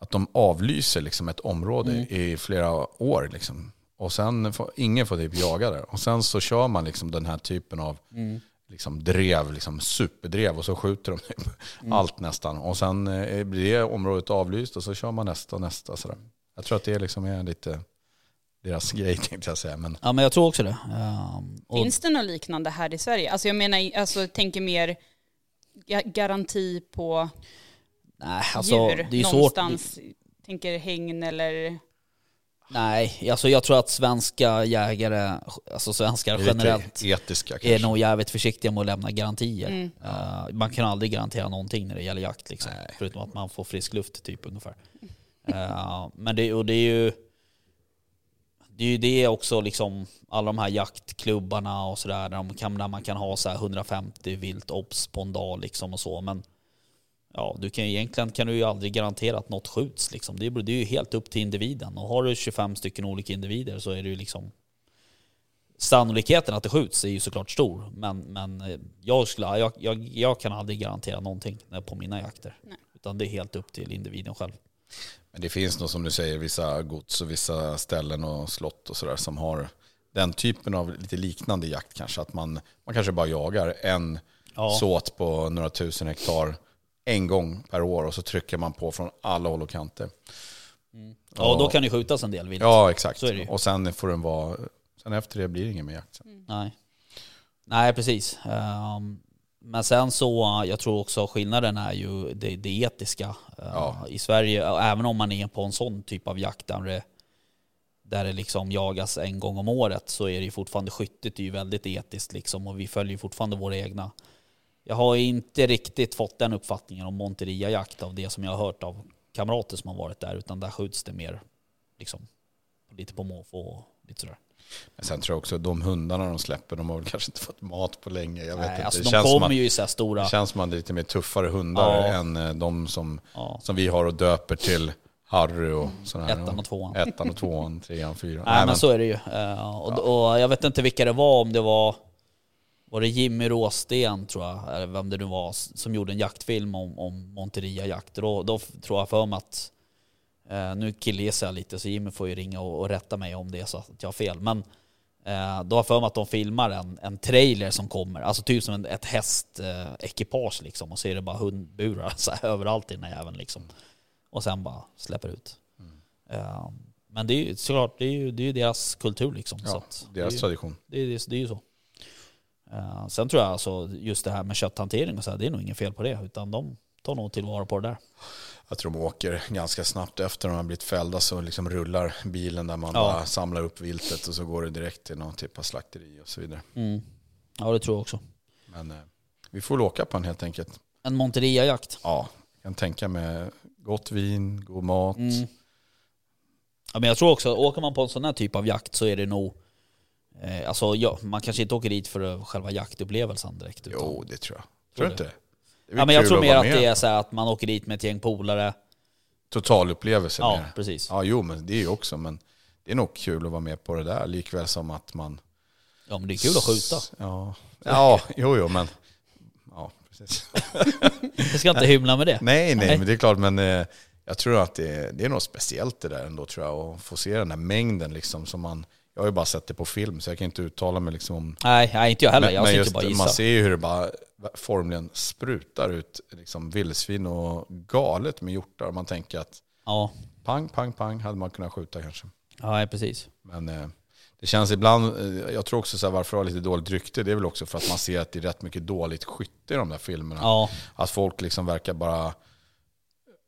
att de avlyser liksom ett område Mm. i flera år. Liksom. Och sen får, ingen får typ jaga där. Och sen så kör man liksom den här typen av Mm. liksom drev, liksom superdrev och så skjuter de typ Mm. allt nästan. Och sen eh, blir det området avlyst och så kör man nästa och nästa. Sådär. Jag tror att det liksom är lite deras grej tänkte jag säga. Men Ja men jag tror också det. Ehm, och, Finns det något liknande här i Sverige? Alltså jag menar, alltså, jag tänker mer ga- garanti på nej, alltså, djur det är ju svårt. någonstans. Tänker hägn eller... Nej, alltså jag tror att svenska jägare, alltså svenskar generellt, etiska är nog jävligt försiktiga med att lämna garantier. Mm. Eh, man kan aldrig garantera någonting när det gäller jakt liksom. Nej. Förutom att man får frisk luft typ ungefär. Eh, men det, och det är ju det är ju det också liksom, alla de här jaktklubbarna och sådär, där, de kan- där man kan ha så här 150 vilt obs på en dag liksom och så. Men ja, du kan ju, egentligen kan du ju aldrig garantera att något skjuts liksom. Det är, det är ju helt upp till individen. Och har du 25 stycken olika individer så är det ju liksom Sannolikheten att det skjuts är ju såklart stor, men, men eh, jag, skulle, jag, jag, jag kan aldrig garantera någonting när- på mina jakter. Nej. Utan det är helt upp till individen själv. Men det finns nog som du säger vissa gods och vissa ställen och slott och sådär som har den typen av lite liknande jakt kanske. Att man, man kanske bara jagar en Ja. såt på några tusen hektar en gång per år och så trycker man på från alla håll och kanter. Ja, och då kan det skjutas en del vilt. Ja, exakt. Så är det ju. Och sen får den vara, sen efter det blir det ingen mer jakt. Sen. Nej. Nej, precis. Ehm, men sen så, jag tror också skillnaden är ju det, det etiska. Eh, Ja. I Sverige, även om man är på en sån typ av jakt där det, där det liksom jagas en gång om året så är det ju fortfarande skyttet är ju väldigt etiskt liksom och vi följer fortfarande våra egna. Jag har inte riktigt fått den uppfattningen om Monteria-jakt av det som jag har hört av kamrater som har varit där utan där skjuts det mer liksom lite på måfå och lite sådär. Men sen tror jag också att de hundarna de släpper, de har väl kanske inte fått mat på länge. Jag vet Nej, inte. alltså det, de kommer att, ju i så här stora... det känns som att det är lite mer tuffare hundar Ja. än eh, de som, Ja. som vi har och döper till Harry och sådana här. Ettan och tvåan. Ettan och tvåan, trean, fyran. Nej, men så är det ju. Eh, och, och jag vet inte vilka det var, om det var var det Jimmy Råsten tror jag, eller vem det nu var, som gjorde en jaktfilm om, om Monteria-jakt. Då, då tror jag för mig att, eh, nu killgissar jag lite så Jimmy får ju ringa och, och rätta mig om det är så att jag har fel. Men eh, då har jag för mig att de filmar en, en trailer som kommer, alltså typ som en, ett hästekipage liksom. Och så är det bara hundburar så här, överallt i den här jäveln liksom. Och sen bara släpper ut. Eh, men det är ju såklart, det är ju, det är ju deras kultur liksom. så Ja, att det, är deras ju, tradition. det, är, det är ju så. Eh, sen tror jag alltså just det här med kötthantering och så här, det är nog inget fel på det. Utan de tar nog tillvara på det där. Jag tror de åker ganska snabbt efter de har blivit fällda så liksom rullar bilen där man Ja. bara samlar upp viltet och så går det direkt till någon typ av slakteri och så vidare. Mm. Ja det tror jag också. Men eh, vi får väl åka på en helt enkelt. En Monteria-jakt. Ja, jag kan tänka mig gott vin, god mat. Mm. Ja, men jag tror också, åker man på en sån här typ av jakt så är det nog eh, Alltså ja, man kanske inte åker dit för själva jaktupplevelsen direkt. Utan, Jo, det tror jag. Tror du inte det? Ja, men jag tror mer att med. det är så att man åker dit med ett gäng polare. Totalupplevelse Ja, mer. precis. Ja, jo, men det är ju också. Men det är nog kul att vara med på det där. Likväl som att man... Ja men det är kul att skjuta. Ja, ja jo, jo, men... Ja, precis. Jag ska inte hymla med det. Nej, nej, Nej. men det är klart. Men eh, jag tror att det, det är något speciellt det där ändå, tror jag. Att få se den där mängden liksom som man... Jag har ju bara sett det på film, så jag kan inte uttala mig liksom om... Nej, nej inte jag heller. Men, jag men sitter just, bara och man ser ju hur det bara formligen sprutar ut liksom vildsvin och galet med hjortar. Man tänker att Ja, pang, pang, pang hade man kunnat skjuta kanske. ja precis. Men eh, det känns ibland, eh, jag tror också så här, varför det har lite dåligt rykte, det är väl också för att man ser att det är rätt mycket dåligt skytte i de där filmerna. Ja, Att folk liksom verkar bara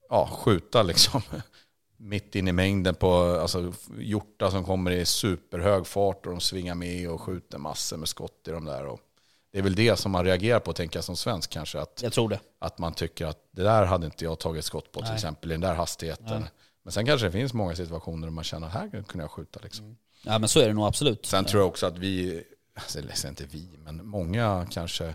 ja, skjuta liksom mitt in i mängden på alltså, hjortar som kommer i superhög fart och de svingar med och skjuter massor med skott i de där. Och det är väl det som man reagerar på, tänker jag som svensk kanske. Att, jag tror det. att man tycker att det där hade inte jag tagit skott på till Nej. exempel i den där hastigheten. Nej. Men sen kanske det finns många situationer där man känner att här kunde jag skjuta. Liksom. Ja men så är det nog absolut. Sen tror jag också att vi, alltså, eller inte vi, men många kanske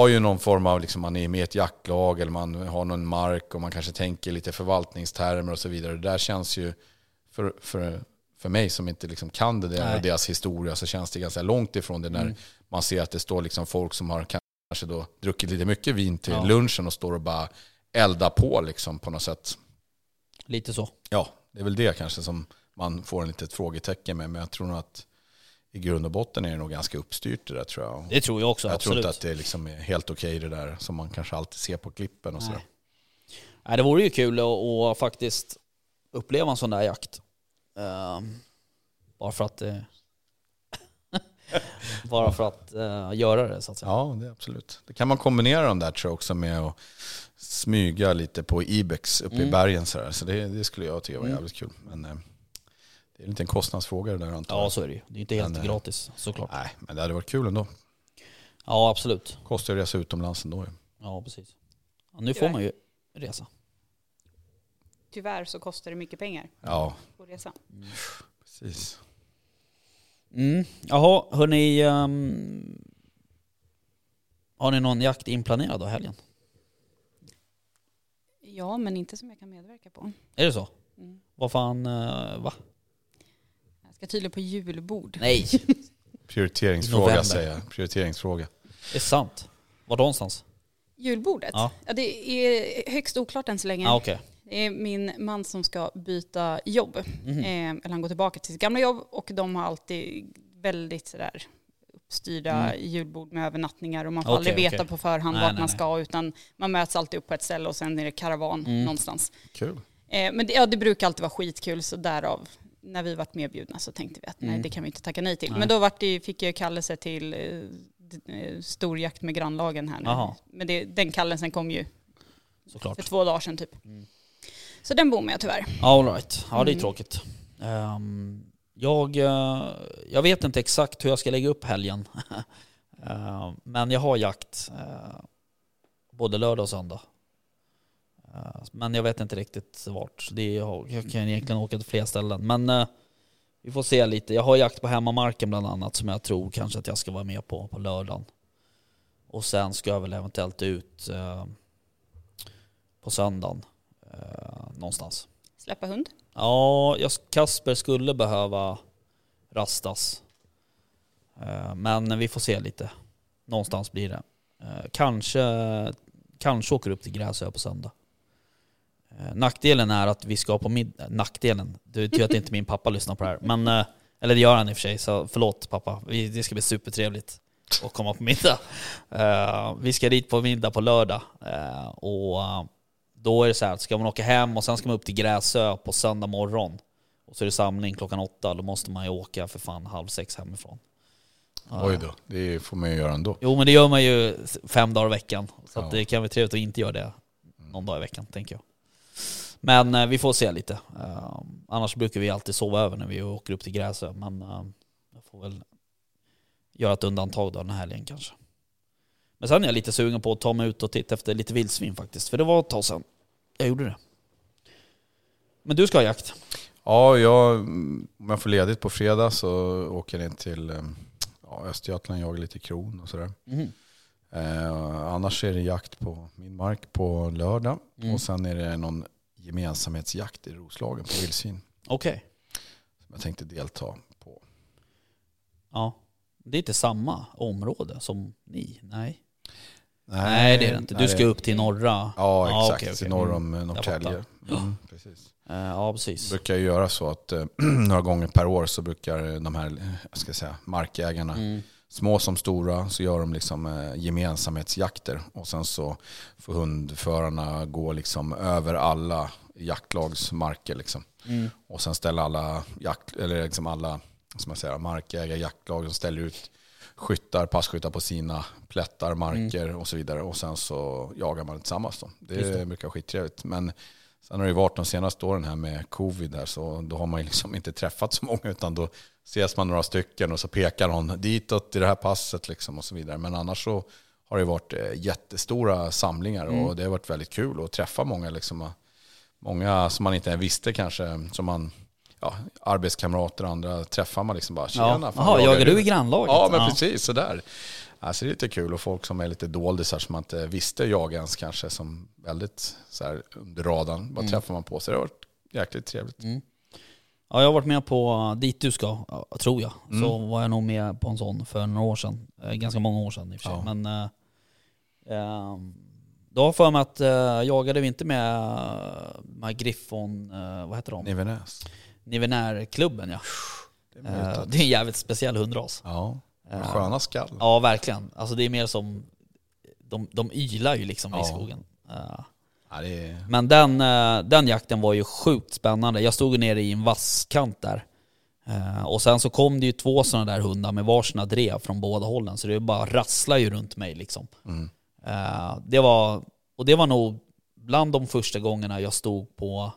har ju någon form av, liksom, man är med i ett jaktlag eller man har någon mark och man kanske tänker lite förvaltningstermer och så vidare. Det där känns ju, för, för, för mig som inte liksom kan det där, Nej. deras historia, så känns det ganska långt ifrån det när Mm. man ser att det står liksom folk som har kanske då druckit lite mycket vin till Ja. lunchen och står och bara eldar på liksom på något sätt. Lite så. Ja, det är väl det kanske som man får en litet frågetecken med. Men jag tror nog att i grund och botten är det nog ganska uppstyrt det där tror jag. Det tror jag också, jag tror absolut. inte att det liksom är helt okej det där som man kanske alltid ser på klippen och så. Nej. Nej, det vore ju kul att, att faktiskt uppleva en sån där jakt. Ehm, bara för att... eh, bara för att eh, göra det så att säga. Ja, det absolut. Det kan man kombinera de där tror jag också med att smyga lite på Ibex uppe i Mm. bergen så där. Så det, det skulle jag tycka var Mm. jävligt kul. Men eh, det är en liten kostnadsfråga det där antar jag. Ja, så är det ju. Det är inte helt Men, eh, gratis såklart. Nej, men det hade varit kul ändå. Ja, absolut. Kostar ju att resa utomlands ändå ju. Ja, precis. Ja, nu får man ju resa. Tyvärr så kostar det mycket pengar Ja, på resa. precis. Mm. Jaha, hörni. Um, har ni någon jakt inplanerad då helgen? Ja, men inte som jag kan medverka på. Är det så? Mm. Vad fan, eh, va? Ska tydligen på julbord. Nej, Prioriteringsfråga November. säger jag. Prioriteringsfråga. det är sant. Var någonstans? Julbordet? Ja. Ja. det är högst oklart än så länge. Ja, okej. Det är min man som ska byta jobb. Mhm. Eh, eller han går tillbaka till sitt gamla jobb och de har alltid väldigt sådär uppstyrda Mm. julbord med övernattningar och man får Okej, aldrig veta okej. på förhand Nej, vart nej, man nej. ska utan man möts alltid upp på ett ställe och sen är det karavan Mm. någonstans. Kul. Eh, men det, ja, det brukar alltid vara skitkul så därav när vi varit medbjudna så tänkte vi att nej Mm. det kan vi inte tacka nej till. Nej. Men då vart det, fick jag kallelse till eh, eh, storjakt med grannlagen här nu. Jaha. Men det, den kallelsen kom ju Såklart. för två dagar sedan typ. Mm. Så den bommade jag tyvärr. All right. Ja, det är Mm. tråkigt. Ehm, jag, eh, jag vet inte exakt hur jag ska lägga upp helgen. Ehm, men jag har jakt eh, både lördag och söndag. Eh, men jag vet inte riktigt vart. Det är, jag kan egentligen åka till fler ställen. Men eh, vi får se lite. Jag har jakt på hemmamarken bland annat som jag tror kanske att jag ska vara med på på lördagen. Och sen ska jag väl eventuellt ut eh, på söndagen någonstans. Släppa hund. Ja, jag, Kasper skulle behöva rastas. Men vi får se lite. Någonstans blir det. Kanske, kanske åker upp till Gräsö på söndag. Eh, Nackdelen är att vi ska på middag. Nackdelen? Det betyder att inte min pappa lyssnar på det här. Men, eh, eller det gör han i och för sig, så förlåt pappa. Det ska bli supertrevligt att komma på middag. Eh, Vi ska dit på middag på lördag. Eh, Och eh, då är det så här ska man åka hem och sen ska man upp till Gräsö på söndag morgon och så är det samling klockan åtta, då måste man ju åka för fan halv sex hemifrån. Oj då, det får man ju göra ändå. Jo men det gör man ju fem dagar i veckan. Så Ja. det kan vara trevligt att inte göra det. någon dag i veckan tänker jag. Men eh, vi får se lite. Eh, annars brukar vi alltid sova över när vi åker upp till Gräsö. Men eh, jag får väl göra ett undantag då den här helgen kanske. Men sen är jag lite sugen på att ta mig ut och titta efter lite vildsvin faktiskt. För det var ett tag sedan jag gjorde det. Men du ska ha jakt? Ja, jag, om jag får ledigt på fredag så åker jag in till ja, Östergötland, jagar lite kron och sådär. Mhm. Eh, annars är det jakt på min mark på lördag. Mm. Och sen är det någon gemensamhetsjakt i Roslagen på vildsvin. Okej. Som jag tänkte delta på. Ja. Det är inte samma område som ni? Nej. Nej, det är det inte. Du nej, ska upp till norra? Ja, exakt. okej, okej. Norr om eh, Norrtälje. Mm, precis. Eh, ja, precis. brukar jag göra så att eh, några gånger per år så brukar de här jag ska säga, markägarna, Mm. Små som stora, så gör de liksom eh, gemensamhetsjakter. Och sen så får hundförarna gå liksom över alla jaktlagsmarker. Liksom. Mm. Och sen ställer alla, jakt, eller liksom alla som jag säger, markägare, jaktlag, de ställer ut skyttar, passkyttar på sina plättar, marker och så vidare. Och sen så jagar man tillsammans. Då. Det, Just det. brukar vara skittrevligt. Men sen har det ju varit de senaste åren här med covid där, så då har man ju liksom inte träffat så många, utan då ses man några stycken och så pekar någon ditåt i det här passet liksom och så vidare. Men annars så har det varit eh, jättestora samlingar och det har varit väldigt kul att träffa många. Liksom, många som man inte visste kanske, som man, ja, arbetskamrater och andra träffar man liksom bara, tjena. Ja. Jaha, jagar du i grannlaget? Ja, men precis sådär. Alltså det är lite kul och folk som är lite doldisar som man inte visste jaga ens kanske, som väldigt så här, under radarn, bara träffar man på. Så det har varit jäkligt trevligt. Ja, jag har varit med på dit du ska, ja, tror jag. Mm. Så var jag nog med på en sån för några år sedan. Eh, Ganska många år sedan i och för sig. Ja. Men eh, eh, då har jag för mig att eh, jagade vi inte med eh, Griffon, eh, vad heter de? Nivenäs. Nivenärklubben ja. Det är Eh, det är en jävligt speciell hundras. Ja, Eh, sköna skall. Ja, verkligen. Alltså det är mer som, de, de ylar ju liksom i Ja. skogen. Ja, är... Men den, eh, den jakten var ju sjukt spännande. Jag stod nere i en vasskant där. Eh, Och sen så kom det ju två sådana där hundar med varsina drev från båda hållen. Så det bara rasslade ju runt mig liksom. Mm. Eh, Det var, och det var nog bland de första gångerna jag stod på,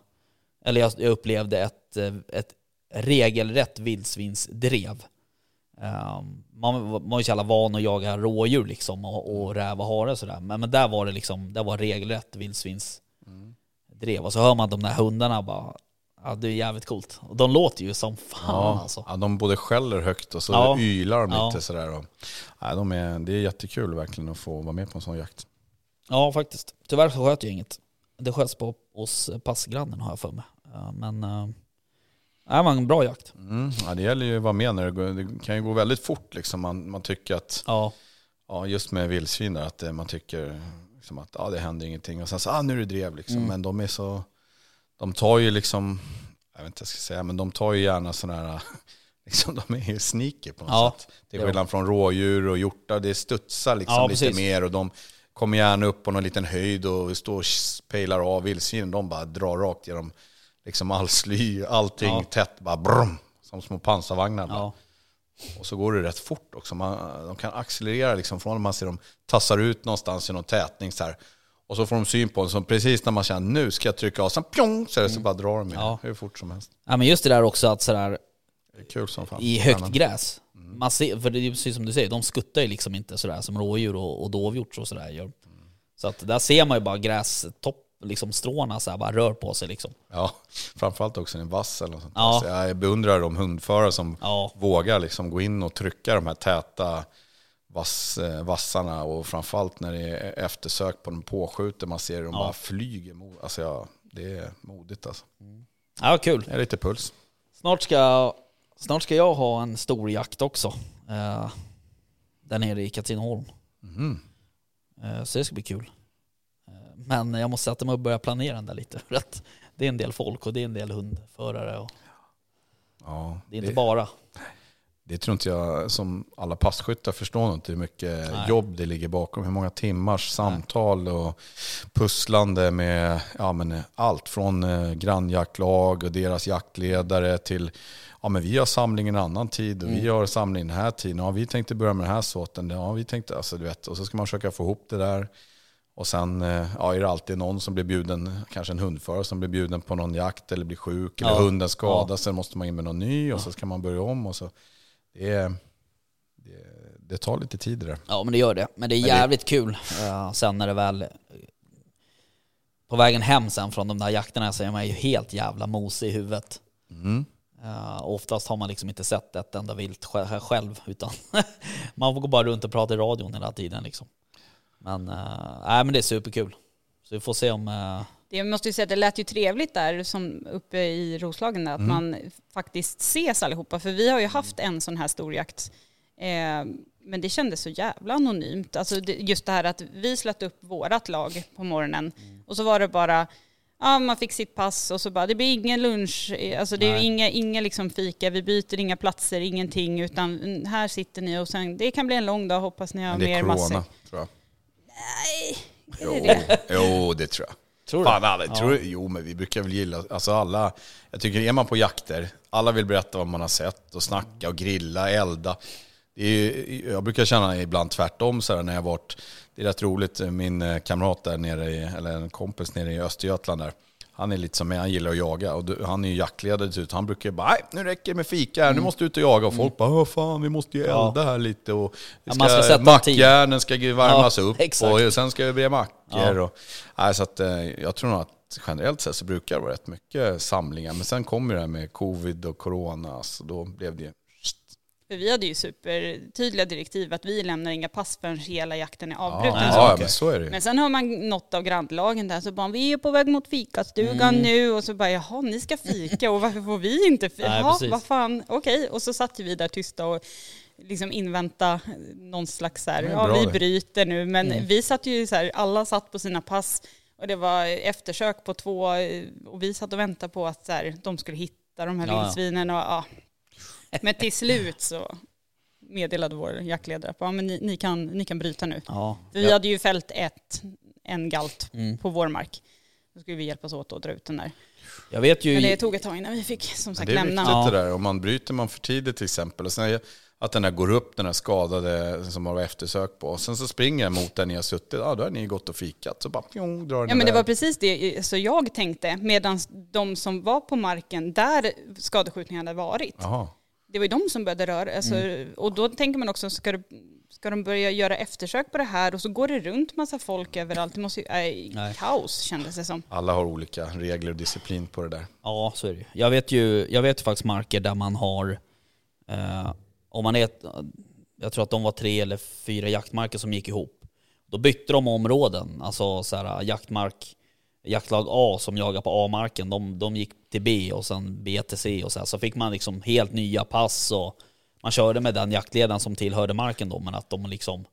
eller jag jag upplevde ett, ett regelrätt vildsvinsdrev. Eh, Man var ju så jävla van att jaga rådjur liksom och, och räv och hare och sådär. Men, men där var det liksom, det var regelrätt vildsvinsdrev. Och så hör man de där hundarna bara, ja det är jävligt coolt. Och de låter ju som fan Ja, alltså. ja, de både skäller högt och så Ja. ylar de Ja. lite sådär. Och, ja, de är, det är jättekul verkligen att få vara med på en sån jakt. Ja faktiskt. Tyvärr så sköt jag inget. Det sköts på hos passgrannen har jag för mig. Ja, Men äh, det var en bra jakt. Mm. Ja, det gäller ju att vara med när det går, det kan ju gå väldigt fort liksom. Man, man tycker att, Ja, ja, just med vildsvin där, att eh, man tycker liksom att ja, det händer ingenting. Och sen så, ah, nu är det drev liksom. Mm. Men de är så, de tar ju liksom, jag vet inte vad jag ska säga, men de tar ju gärna sådana här, liksom, de är ju sneaky på något Ja, sätt. Till skillnad från rådjur och hjortar, det studsar liksom Ja, lite precis. mer och de kommer gärna upp på någon liten höjd och står och pejlar av vildsvinen. De bara drar rakt genom liksom all sly, allting Ja. tätt, bara brum, som små pansarvagnar. ja. Och så går det rätt fort också. Man, de kan accelerera liksom från när man ser dem tassar ut någonstans i någon tätning så här. Och så får de syn på en, så precis när man känner nu ska jag trycka av, sen pjong, så, är det, så bara drar de Mm. Ja. hur fort som helst. ja men just det där också att sådär som i högt Spännande. gräs. Man ser, för det är precis som du säger, de skuttar ju liksom inte sådär som rådjur och, och dovhjort och sådär gör. Så att där ser man ju bara grästopp, liksom stråna så här, bara rör på sig liksom. Ja, framförallt också en vass eller något sånt. Ja. Så jag beundrar de hundförare som Ja, vågar liksom gå in och trycka de här täta vass, eh, vassarna och framförallt när det är eftersök på den påskjuten, man ser dem Ja. bara flyger. mot- Alltså ja, det är modigt alltså. ja kul. Det är lite puls. Snart ska, snart ska jag ha en stor jakt också. Eh, där nere i Katrineholm. Mhm. Eh, så det ska bli kul. Men jag måste sätta mig och börja planera den där lite. För att det är en del folk och det är en del hundförare. Och Ja, det är inte bara. Det tror inte jag som alla passkyttar förstår inte hur mycket Nej. jobb det ligger bakom. Hur många timmars samtal och pusslande med ja, men allt från eh, grannjaktlag och deras jaktledare till ja, men vi har samling en annan tid och vi har samling den här tiden. Ja, vi tänkte börja med den här sorten. Ja, vi tänkte, alltså, du vet, och så ska man försöka få ihop det där. Och sen eh, ja, är det alltid någon som blir bjuden, kanske en hundförare som blir bjuden på någon jakt eller blir sjuk eller Ja. hunden skadas. Sen måste man in med någon ny och så ska man börja om. Och så. Det, är, det, det tar lite tid det där. Ja men det gör det. Men det är Men det- jävligt kul eh, sen när det väl... På vägen hem sen från de där jakterna så är man ju helt jävla mosig i huvudet. Mm. Uh, oftast har man liksom inte sett ett enda vilt sj- själv utan man får gå bara runt och prata i radion hela tiden liksom. Men, uh, nej, men det är superkul. Så vi får se om... eh, Det måste ju säga att det lät ju trevligt där som uppe i Roslagen där, att Mm. man faktiskt ses allihopa. För vi har ju haft en sån här stor jakt. Eh, men det kändes så jävla anonymt. Alltså det, just det här att vi slöt upp vårat lag på morgonen och så var det bara Ja, man fick sitt pass och så bara, det blir ingen lunch, alltså det är inga, inga liksom fika, vi byter inga platser, ingenting, utan mm, här sitter ni och sen, det kan bli en lång dag, hoppas ni har Men det är mer corona, massor. tror jag. Nej, är Jo, det det? jo, det tror jag. Tror du? Fan, alla, tror, jo, men vi brukar väl gilla, alltså alla, jag tycker är man på jakter, alla vill berätta vad man har sett och snacka och grilla, elda. Det är, jag brukar känna ibland tvärtom så här när jag varit, det är rätt roligt, min kamrat där nere, i, eller en kompis nere i Östergötland där, han är lite som mig, han gillar att jaga och han är ju jaktledare till han brukar bara, nej nu räcker det med fika här, nu måste du ut och jaga och folk bara, "Åh, fan vi måste ju Mm. Elda här lite och det Ja, ska, man ska sätta mackjärnen ska värmas Ja, upp exakt. och sen ska vi bre mackor. Ja. Och, nej, så att, eh, jag tror nog att generellt sett så brukar det vara rätt mycket samlingar. Men sen kom ju det här med covid och corona, så då blev det. För vi hade ju supertydliga direktiv att vi lämnar inga pass förrän hela jakten är Ja, avbruten. ja men så är det. Men sen hör man något av grannlagen där så bara vi är på väg mot fikastugan Mm. nu och så bara jaha ni ska fika och varför får vi inte fika? Precis. vad fan okej och så satt vi där tysta och liksom invänta någon slags så här, ja vi det. bryter nu men Mm. vi satt ju så här, alla satt på sina pass och det var eftersök på två och vi satt och väntade på att så här, de skulle hitta de här Ja, ja. vildsvinen och ja. Men till slut så meddelade vår jaktledare att ja, men ni, ni, kan, ni kan bryta nu. Ja. För vi hade ju fällt ett, en galt Mm. på vår mark. Då skulle vi hjälpas åt att dra ut den där. Jag vet ju... Men det tog ett tag innan vi fick som sagt det är lämna. viktigt Ja. det där, om man bryter man för tidigt till exempel. Och sen att den här går upp, den här skadade som man var eftersök på. Och sen så springer jag mot där ni har suttit, ja då har ni gått och fikat. Så bara pjong, drar den Ja men det iväg. var precis det så jag tänkte, medan de som var på marken där skadeskjutningarna hade varit, Jaha. Det var ju de som började röra alltså, Mm. Och då tänker man också, ska, det, ska de börja göra eftersök på det här och så går det runt massa folk överallt. Det måste ju, äh, Nej. kaos kändes det som. Alla har olika regler och disciplin på det där. Ja, så är det. Jag vet ju jag vet faktiskt marker där man har, eh, om man är, ett, jag tror att de var tre eller fyra jaktmarker som gick ihop. Då bytte de områden, alltså så här, jaktmark, jaktlag A som jagar på A-marken, de, de gick till B och sen B till C och så här. Så fick man liksom helt nya pass och man körde med den jaktledaren som tillhörde marken då, men att de liksom,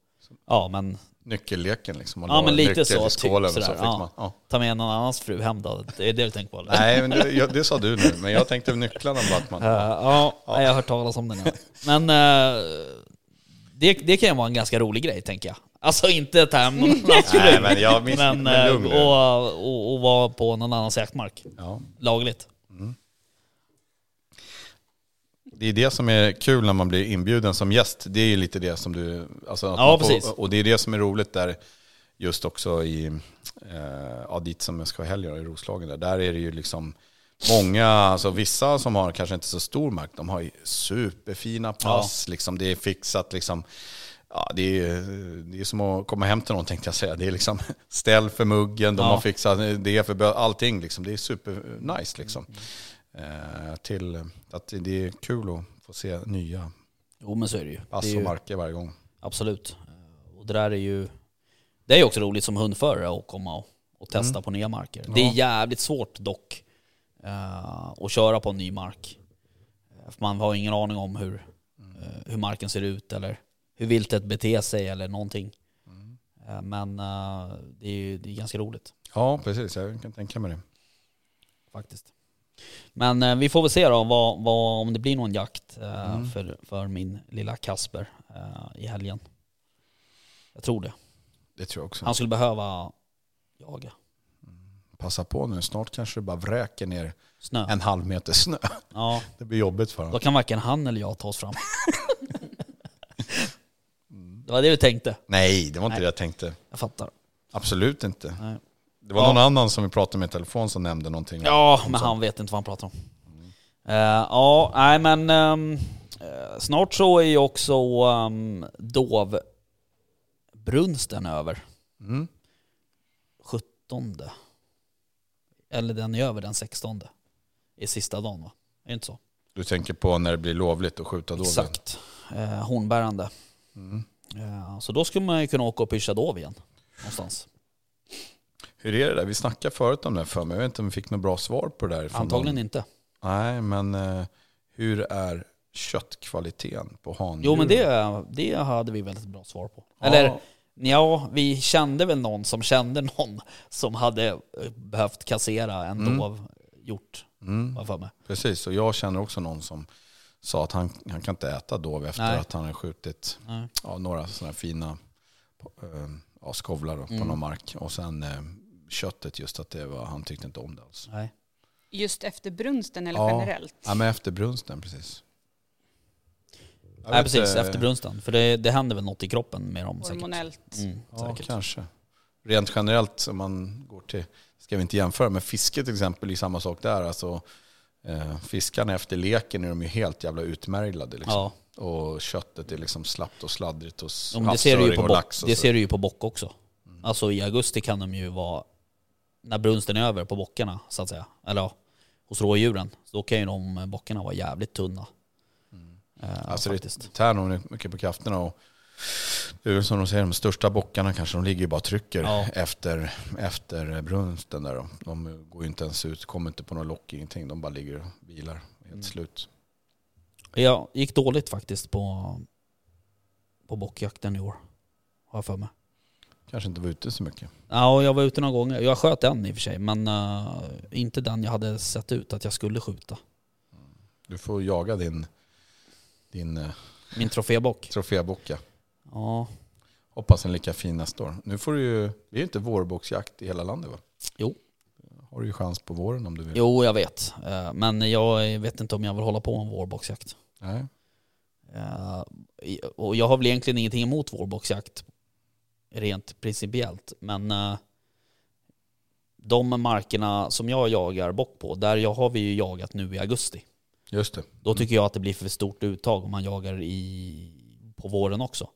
ja men Nyckelleken liksom. Man Ja, men lite så, typ och så sådär, fick ja. man... Ja. ta med någon annans fru hem då. Det är det du tänker på eller? Nej, men det, jag, det sa du nu. Men jag tänkte nycklarna bara att man... Eh, ja, jag har hört talas om den. Ja. Men eh, det, det kan ju vara en ganska rolig grej tänker jag. Alltså inte ta hem någon annans fru, Nej, men jag minns men men eh, lugn nu. och, och, och vara på någon annans jaktmark. Ja. Lagligt. Det är det som är kul när man blir inbjuden som gäst. Det är ju lite det som du... Alltså att Ja, man får- precis. Och det är det som är roligt där, just också i, eh, ja, dit som jag ska ha helg då, i Roslagen. Där, där är det ju liksom många, alltså vissa som har kanske inte så stor mark, de har ju superfina pass. Liksom, det är fixat liksom. Ja, det, är, det är som att komma hem till någon tänkte jag säga. Det är liksom ställ för muggen, de Ja. har fixat det för allting. Liksom. Det är super nice liksom. Eh, till att det är kul att få se nya Jo men så är det ju. pass det är och marker varje gång. absolut. Eh, Och det där är ju, det är också roligt som hundförare att komma och, och testa på nya marker. Det är jävligt svårt dock eh, att köra på en ny mark. Eh, För man har ingen aning om hur, eh, hur marken ser ut eller hur viltet beter sig eller någonting. Eh, men eh, det är ju det är ganska roligt Ja, precis. Jag kan tänka mig det. faktiskt. Men eh, vi får väl se då vad, vad, om det blir någon jakt eh, för, för min lilla Kasper i helgen. Jag tror det. Det tror jag också. Han skulle behöva jaga Passa på nu, snart kanske det bara vräker ner snö. en halv meter snö. Ja, Det blir jobbigt för då honom. kan varken han eller jag ta oss fram. var det du tänkte. Nej, det var inte Nej. det jag tänkte. Jag fattar. Absolut inte. Nej. Det var Ja. någon annan som vi pratade med i telefon som nämnde någonting. Ja, men han vet inte vad han pratar om. Eh, ja, nej men eh, snart så är ju också um, Dovbrunsten över. Mm. 17. Eller den är över den 16. I sista dagen va? Är det inte så? Du tänker på när det blir lovligt att skjuta dov? Exakt. Eh, hornbärande. Mm. Så då skulle man ju kunna åka och pyscha dov igen. Någonstans. Hur är det där? Vi snackade förut om det för mig. Jag vet inte om vi fick något bra svar på det där. Antagligen någon. inte. Nej, men eh, hur är köttkvaliteten på handjuren? Jo men det, det hade vi väldigt bra svar på. Ja. Eller ja, vi kände väl någon som kände någon som hade eh, behövt kassera en Mm. dov hjort. Mm, precis, och jag känner också någon som sa att han, han kan inte äta dov efter Nej. att han har skjutit ja, några sådana fina eh, ja, skovlar då, på Mm. någon mark. Och sen eh, köttet, just att det var, han tyckte inte om det alls. Nej. Just efter brunsten eller Ja. generellt? Ja, men efter brunsten precis. Jag Nej precis, eh, efter brunsten. För det, det händer väl något i kroppen med dem säkert. Hormonellt. Mm, Ja, säkert. kanske. Rent generellt om man går till, ska vi inte jämföra, men fiske till exempel är samma sak där. Alltså, eh, fiskarna efter leken är de ju helt jävla utmärglade. Liksom. Ja, Och köttet är liksom slappt och sladdrigt hos men det ser du ju på och lax. Och det så. ser du ju på bock också. Alltså i augusti kan de ju vara, när brunsten är över på bockarna så att säga, eller ja, hos rådjuren, så då kan ju de bockarna vara jävligt tunna. Eh, Alltså det faktiskt. tär nog mycket på krafterna. Och det är väl som de säger, de största bockarna kanske, de ligger ju bara och trycker Ja. efter, efter brunsten. Där då. De går ju inte ens ut, kommer inte på någon lock, ingenting. De bara ligger och vilar, helt Mm. slut. Jag gick dåligt faktiskt på, på bockjakten i år, har jag för mig. Kanske inte var ute så mycket. Ja, jag var ute några gånger. Jag sköt en i och för sig, men eh, inte den jag hade sett ut att jag skulle skjuta. Du får jaga din, din eh, Min trofébock. trofébocka. Ja, Hoppas den är lika fin nästa år. Nu får du ju, det är ju inte vårbocksjakt i hela landet va? Jo. Har du ju chans på våren om du vill. jo jag vet. Eh, Men jag vet inte om jag vill hålla på med vårboxjakt. Nej. Eh, Och jag har väl egentligen ingenting emot vårboxjakt rent principiellt. Men eh, de markerna som jag jagar bock på, där har vi ju jagat nu i augusti. Just det. Då tycker jag att det blir för stort uttag om man jagar i, på våren också.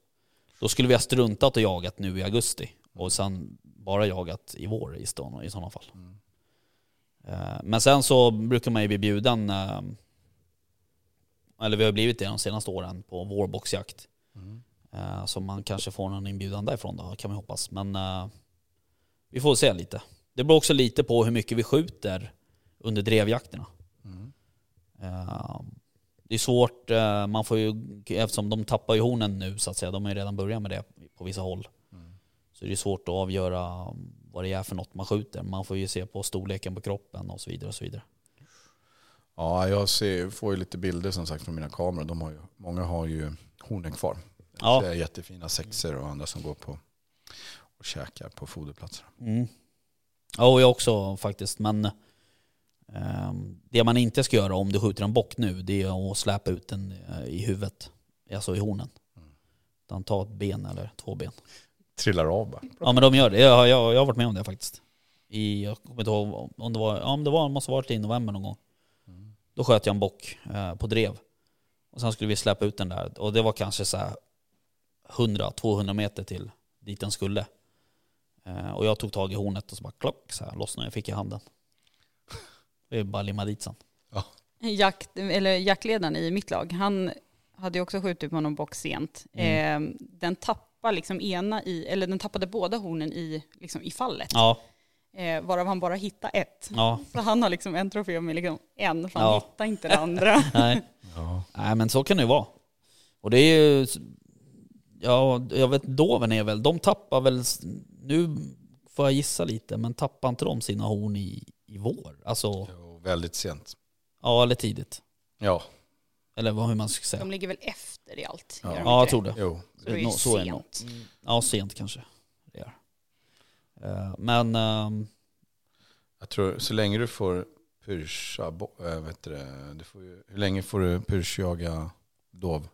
Då skulle vi ha struntat och jagat nu i augusti och sen bara jagat i vår i, stånd, i sådana fall. Eh, Men sen så brukar man ju bli bjuden, eh, eller vi har blivit det de senaste åren, på vårboxjakt. Eh, Så man kanske får någon inbjudan därifrån då, kan vi hoppas. Men vi får se lite. Det beror också lite på hur mycket vi skjuter under drevjakterna. Eh, Det är svårt, eh, man får ju, eftersom de tappar ju hornen nu så att säga, de har ju redan börjat med det på vissa håll. Så det är svårt att avgöra vad det är för något man skjuter. Man får ju se på storleken på kroppen och så vidare. och så vidare. Ja, jag ser, får ju lite bilder som sagt från mina kameror. De har ju, många har ju hornen kvar. Ja. Det är jättefina sexer och andra som går på och käkar på foderplatser. Mm. Ja, och jag också faktiskt. Men det man inte ska göra om du skjuter en bock nu, det är att släpa ut den eh, i huvudet. Alltså i hornen. Utan ta ett ben eller två ben. Trillar av bara. Ja men de gör det. Jag, har- jag, jag har varit med om det faktiskt. I, jag kommer inte ihåg om det var, ja men det var, måste varit i november någon gång. Då sköt jag en bock eh, på drev. Och sen skulle vi släppa ut den där. Och det var kanske så här 100-200 meter till dit den skulle. Eh, och jag tog tag i hornet och så bara klock så här lossnade jag fick i handen. Det är bara limma dit sen. Jakt, eller jaktledaren i mitt lag, han hade ju också skjutit på någon bock sent. Mm. Eh, den tappade liksom ena i, eller den tappade båda hornen i, liksom i fallet. Ja, Eh, varav han bara hittade ett. ja, Så han har liksom en trofé med liksom en, för han Ja. hittar inte det andra. nej. Ja. Nej men så kan det ju vara. Och det är ju, ja jag vet doven är väl, de tappar väl, nu får jag gissa lite, men tappar inte de sina horn i, i vår? Alltså, Jo, väldigt sent. ja eller tidigt. Ja, Eller vad, hur man ska De säga. ligger väl efter i allt. Ja. gör de Ja jag tror det. jo. Så det är Nå- ju så är det nog. sent. Ja sent kanske. Det är. Eh, Men, ehm, Jag tror så länge du får pyrscha, bo- äh, vet du, det, du får ju, hur länge får du pyrschjaga dov?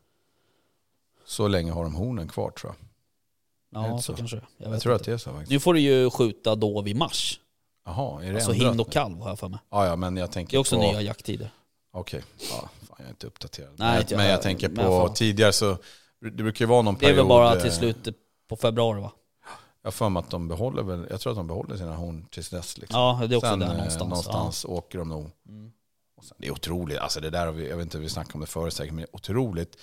Så länge har de hornen kvar tror jag. Är Ja, det så, så? kanske det är. jag Jag, vet tror inte. att det är så faktiskt. Nu får du ju skjuta då vid mars. Jaha, är det Alltså ändrat? hind och kalv har jag för mig. Ja, ja, men jag tänker Det är också på... nya jakttider. Okej, ja, fan jag är inte uppdaterad. Nej, men, inte jag men jag tänker Men på fan. tidigare så, det brukar ju vara någon Det är period. väl bara eh, till slutet på februari va? Jag har för mig att de behåller väl, jag tror att de behåller sina horn tills dess. Liksom. Ja, det är också Sen, där eh, någonstans. någonstans åker de nog. Ja. Mm. Och sen, det är otroligt, alltså det där har vi, jag vet inte, vi snackade om det förut säkert, men det är otroligt.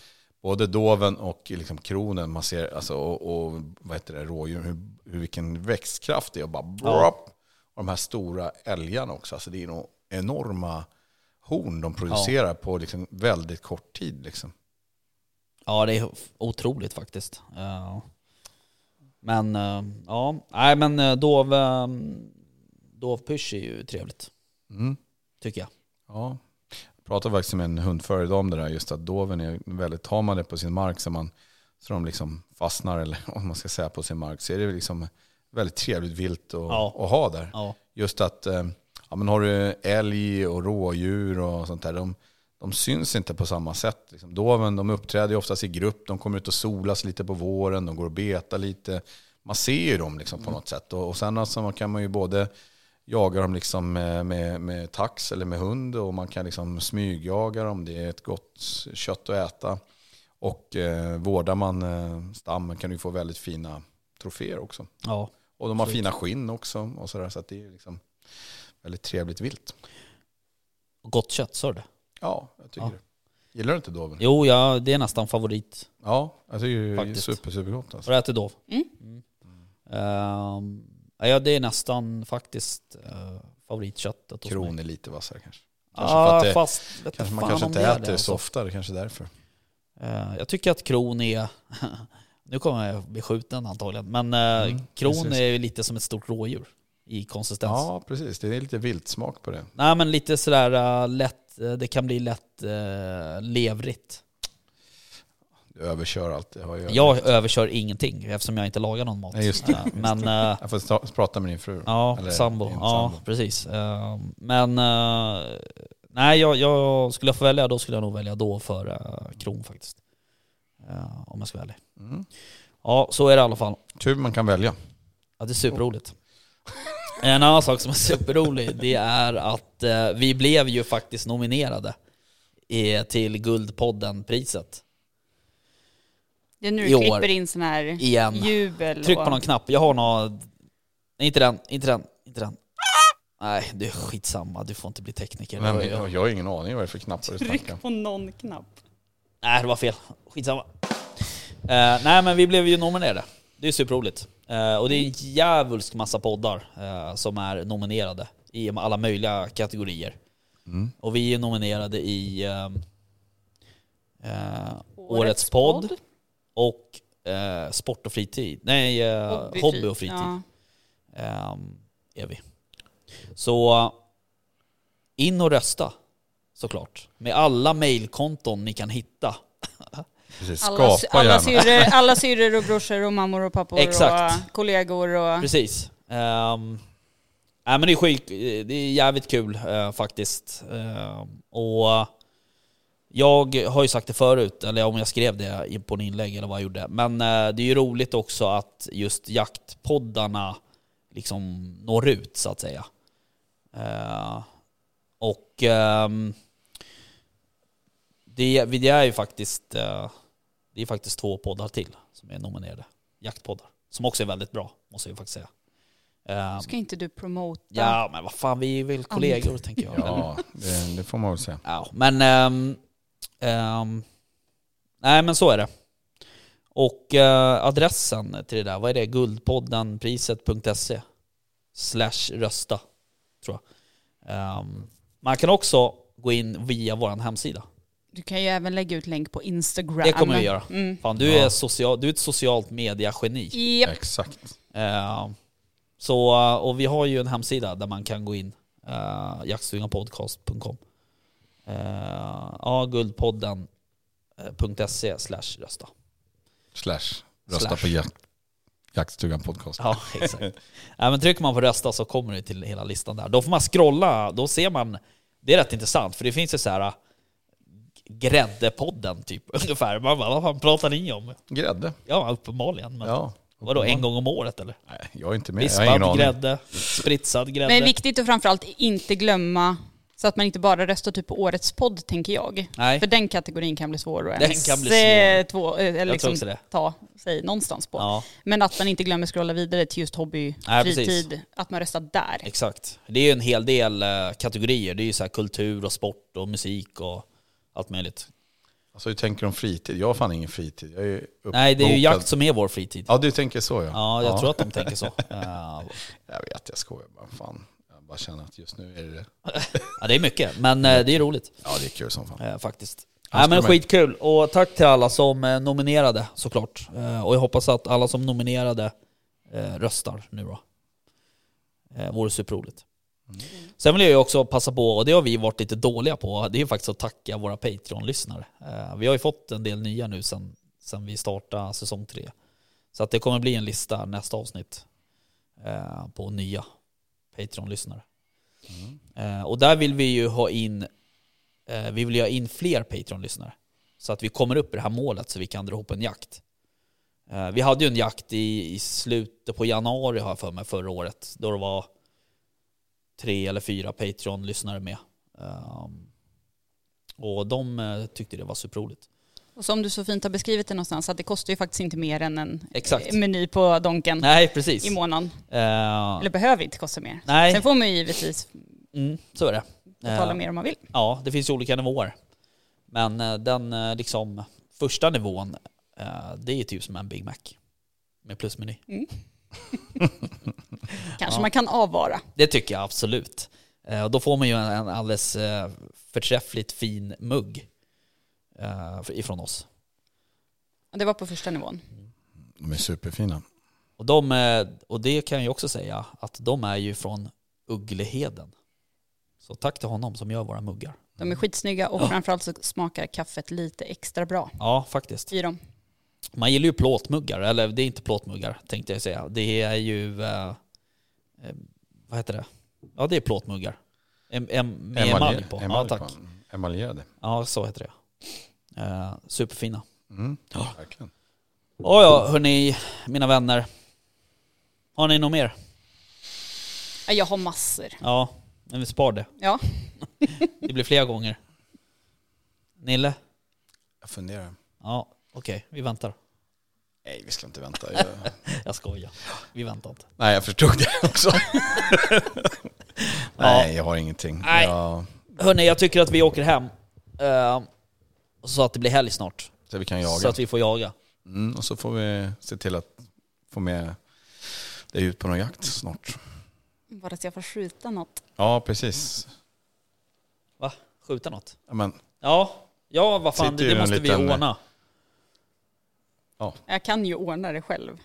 Både doven och liksom kronen, man ser, alltså, och, och vad heter det, rådjur, hur, hur, vilken växtkraft det är. Och, bara, Ja. Och de här stora älgarna också, alltså det är nog enorma horn de producerar på liksom väldigt kort tid. Liksom. Ja, det är otroligt faktiskt. Ja. Men eh, ja, nej men eh, dov, eh, dovpysch är ju trevligt, Mm. tycker jag. Ja. Jag pratade faktiskt med en hundförare idag om det där, just att doven är väldigt, tar man det på sin mark så, man, så de liksom fastnar, eller om man ska säga på sin mark, så är det liksom väldigt trevligt vilt att, Ja. att ha där. Ja, Just att, eh, ja men har du älg och rådjur och sånt där, de, de syns inte på samma sätt. Liksom. Doven, de uppträder ju oftast i grupp, de kommer ut och solas lite på våren, de går och betar lite. Man ser ju dem liksom på något sätt. Och, och sen alltså, kan man ju både jaga dem liksom med, med, med tax eller med hund och man kan liksom smygjaga dem. Det är ett gott kött att äta. Och eh, vårdar man eh, stammen kan du få väldigt fina troféer också. ja. Och de har Absolut. fina skinn också. Och så där, så att det är liksom väldigt trevligt vilt. Gott kött, sa du det? Ja, jag tycker Ja. det. Gillar du inte doven? Jo, ja, det är nästan favorit. Ja, jag tycker det är Faktiskt. super, supergott. Har Alltså. du ätit dov? Mm. Mm. Ehm, ja, det är nästan faktiskt uh, favoritköttet hos mig. Kron är lite vassare kanske. Kanske för att det- fast vet Kanske man kanske inte är äter det alltså. så ofta, det kanske är därför. Eh, jag tycker att kron är, nu kommer jag bli skjuten antagligen, men eh, Mm, kron precis. är ju lite som ett stort rådjur i konsistens. Ja, precis. Det är lite viltsmak på det. Nej men lite sådär eh, lätt, eh, det kan bli lätt uh, levrigt. Du överkör allt. Jag, Jag överkör ingenting eftersom jag inte lagar någon mat. Nej, just det. Men eh, jag får prata med din fru. ja, Eller sambo. din Ja, sambo. precis. Eh, men nej, jag, jag skulle jag få välja då skulle jag nog välja då för kron faktiskt. Eh, om jag ska välja. Mm. Ja, så är det i alla fall. Tur man kan välja. Ja, det är superroligt. En annan sak som är superrolig, det är att eh, vi blev ju faktiskt nominerade i, till Guldpodden-priset. Det är nu I du år. klipper in sån här Igen. jubel. Tryck och- på någon knapp, jag har någon... Nej, inte den, inte den, inte den. Nej, det är skitsamma, du får inte bli tekniker. Men, Det var jag, ju- jag har ingen aning vad det är för knappar du snackar om. Tryck på någon knapp. Nej, det var fel. Skitsamma. Eh, nej, men vi blev ju nominerade. Det är superroligt. Eh, och det är en djävulsk massa poddar eh, som är nominerade i alla möjliga kategorier. Mm. Och vi är nominerade i ehm, eh, Årets podd och eh, Sport och fritid. Nej, eh, hobby, och fritid Ja. ehm, är vi. Så in och rösta såklart. Med alla mailkonton ni kan hitta. Precis, Alla, skapa alla, syrror, alla syrror och brorsor och mammor och pappor Exakt. och kollegor och... Precis. Um, nej men det är skit, det är jävligt kul eh, faktiskt. Ehm, och jag har ju sagt det förut, eller om jag skrev det på en inlägg eller vad jag gjorde. Men eh, det är ju roligt också att just jaktpoddarna liksom når ut så att säga. Eh, och ehm, det, det är ju faktiskt, eh, det är faktiskt två poddar till som är nominerade. Jaktpoddar. Som också är väldigt bra, måste jag faktiskt säga. Ehm, Ska inte du promota? ja, men vad fan, vi är väl kollegor tänker jag. Ja, det, det får man väl säga. ja, men ehm, ehm, nej men så är det. Och eh, adressen till det där, vad är det? Guldpoddenpriset.se slash rösta, tror jag. Ehm, man kan också gå in via vår hemsida. Du kan ju även lägga ut länk på Instagram. Det kommer vi göra. Mm. Fan, du, Ja. är social, du är ett socialt media-geni. Japp. Exakt. Eh, så, eh, och vi har ju en hemsida där man kan gå in, uh, jaktstuganpodcast.com. Uh, ja, guldpodden.se slash rösta. Slash. Rösta Slash. på jakt, Jaktstugan podcast. Ja, exakt. ja, men trycker man på rösta så kommer det till hela listan där. Då får man scrolla, då ser man, det är rätt intressant för det finns ju så här gräddepodden typ ungefär. Man bara, vad fan pratar ni om? Grädde. Ja, uppenbarligen. Men, Ja. Vadå, en gång om året eller? Nej, jag är inte med. Jag har ingen Vispad aning. grädde, spritsad grädde. Men viktigt att framförallt inte glömma så att man inte bara röstar typ på årets podd tänker jag. Nej, För den kategorin kan bli svår att Den ens, kan bli svår. eh, Två, eh, eller jag tror liksom ta sig någonstans på. Ja, Men att man inte glömmer scrolla vidare till just hobby, Nej, precis. fritid, att man röstar där. exakt. Det är ju en hel del eh, kategorier. Det är ju så här kultur och sport och musik och allt möjligt. Alltså hur tänker du om fritid? Jag har fan ingen fritid. Jag är. Nej, det är ju jakt som är vår fritid. Ja, du tänker så ja. Ja, jag tror att de tänker så. Jag vet, jag skojar bara. Fan. Jag bara känner att just nu är det. Ja, det är mycket, men eh, det är roligt Ja, det är kul som fan. eh, faktiskt. Ja, Nej men skitkul, och tack till alla som eh, nominerade såklart. Och jag hoppas att alla som nominerade röstar nu då. Vore superroligt. Sen vill jag ju också passa på, och det har vi varit lite dåliga på, det är ju faktiskt att tacka våra Patreon-lyssnare. Eh, vi har ju fått en del nya nu sen, sen vi startade säsong tre. Så att det kommer bli en lista nästa avsnitt eh, på nya Patreon-lyssnare. Mm. Och där vill vi ju ha in, vi vill ju ha in fler Patreon-lyssnare. Så att vi kommer upp i det här målet så vi kan dra ihop en jakt. Vi hade ju en jakt i, i slutet på januari har jag för mig förra året. Då det var tre eller fyra Patreon-lyssnare med. Ehm, och de eh, tyckte det var superroligt. Och som du så fint har beskrivit det någonstans, att det kostar ju faktiskt inte mer än en Exakt. eh, meny på Donken Nej, precis. i månaden. Eh, Eller behöver inte kosta mer. nej, Sen får man ju givetvis mm, så är det. betala Eh, mer om man vill. Ja, det finns ju olika nivåer. Men eh, den liksom första nivån, eh, det är typ som en Big Mac. Med plusmeny. Kanske ja. man kan avvara. Det tycker jag absolut. Eh, Och då får man ju en, en alldeles eh, förträffligt fin mugg eh, ifrån oss. Det var på första nivån. De är superfina. Och, de, och det kan jag ju också säga att de är ju från Uggleheden. Så tack till honom som gör våra muggar. De är skitsnygga och framförallt så smakar kaffet lite extra bra Ja, faktiskt. i dem. Man gillar ju plåtmuggar, eller det är inte plåtmuggar tänkte jag säga. Det är ju, eh, eh, vad heter det? Ja det är plåtmuggar. Em, em, med emalj på. Ja emalj tack. på. Emaljerade. Ja så heter det. Eh, superfina. Mm. Ja. Verkligen. Ja ja hörni, mina vänner. Har ni något mer? Ja, Jag har massor. Ja, men vi spar det. Ja. Det blir flera gånger. Nille? Jag funderar. Ja, okej, vi väntar. Nej, vi ska inte vänta. Jag... Jag skojar. Vi väntar inte. Nej, jag förstod det också. Nej, jag har ingenting. Nej. Jag... Hörni, jag tycker att vi åker hem. Eh, så att det blir helg snart. Så vi kan jaga. Så att vi får jaga. Mm, och så får vi se till att få med dig ut på någon jakt snart. Bara så jag får skjuta något. Ja, precis. Va? Skjuta något? Ja, men, Ja, ja vad fan, Sitter det, det måste liten- vi ordna. Jag kan ju ordna det själv.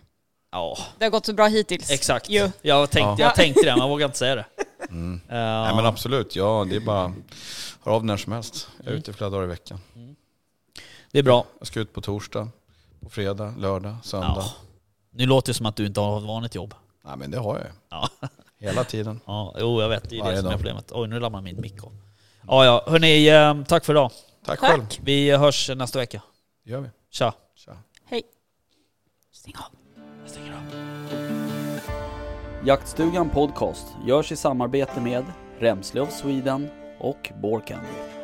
Ja, Det har gått så bra hittills. exakt. Jo. Jag, tänkte, Ja. jag tänkte det, men jag vågar inte säga det. mm. Eh, Nej, men absolut. Ja, det är bara hör av när som helst. Jag är Mm. ute flera dagar i veckan. det är bra. Jag ska ut på torsdag, på fredag, lördag, söndag. Ja. Nu låter det som att du inte har ett vanligt jobb. Nej, men det har jag ju. Ja. Hela tiden. Ja, jo jag vet. Det är Varje det som är problemet. Oj, nu ramlar min mick av. Ja, ja. Hörni, eh, tack för idag. Tack, Tack. själv. Vi hörs nästa vecka. Det gör vi. Tja. Stäng av. Jag stänger av. Jaktstugan Podcast görs i samarbete med Remslöv of Sweden och Borkandy.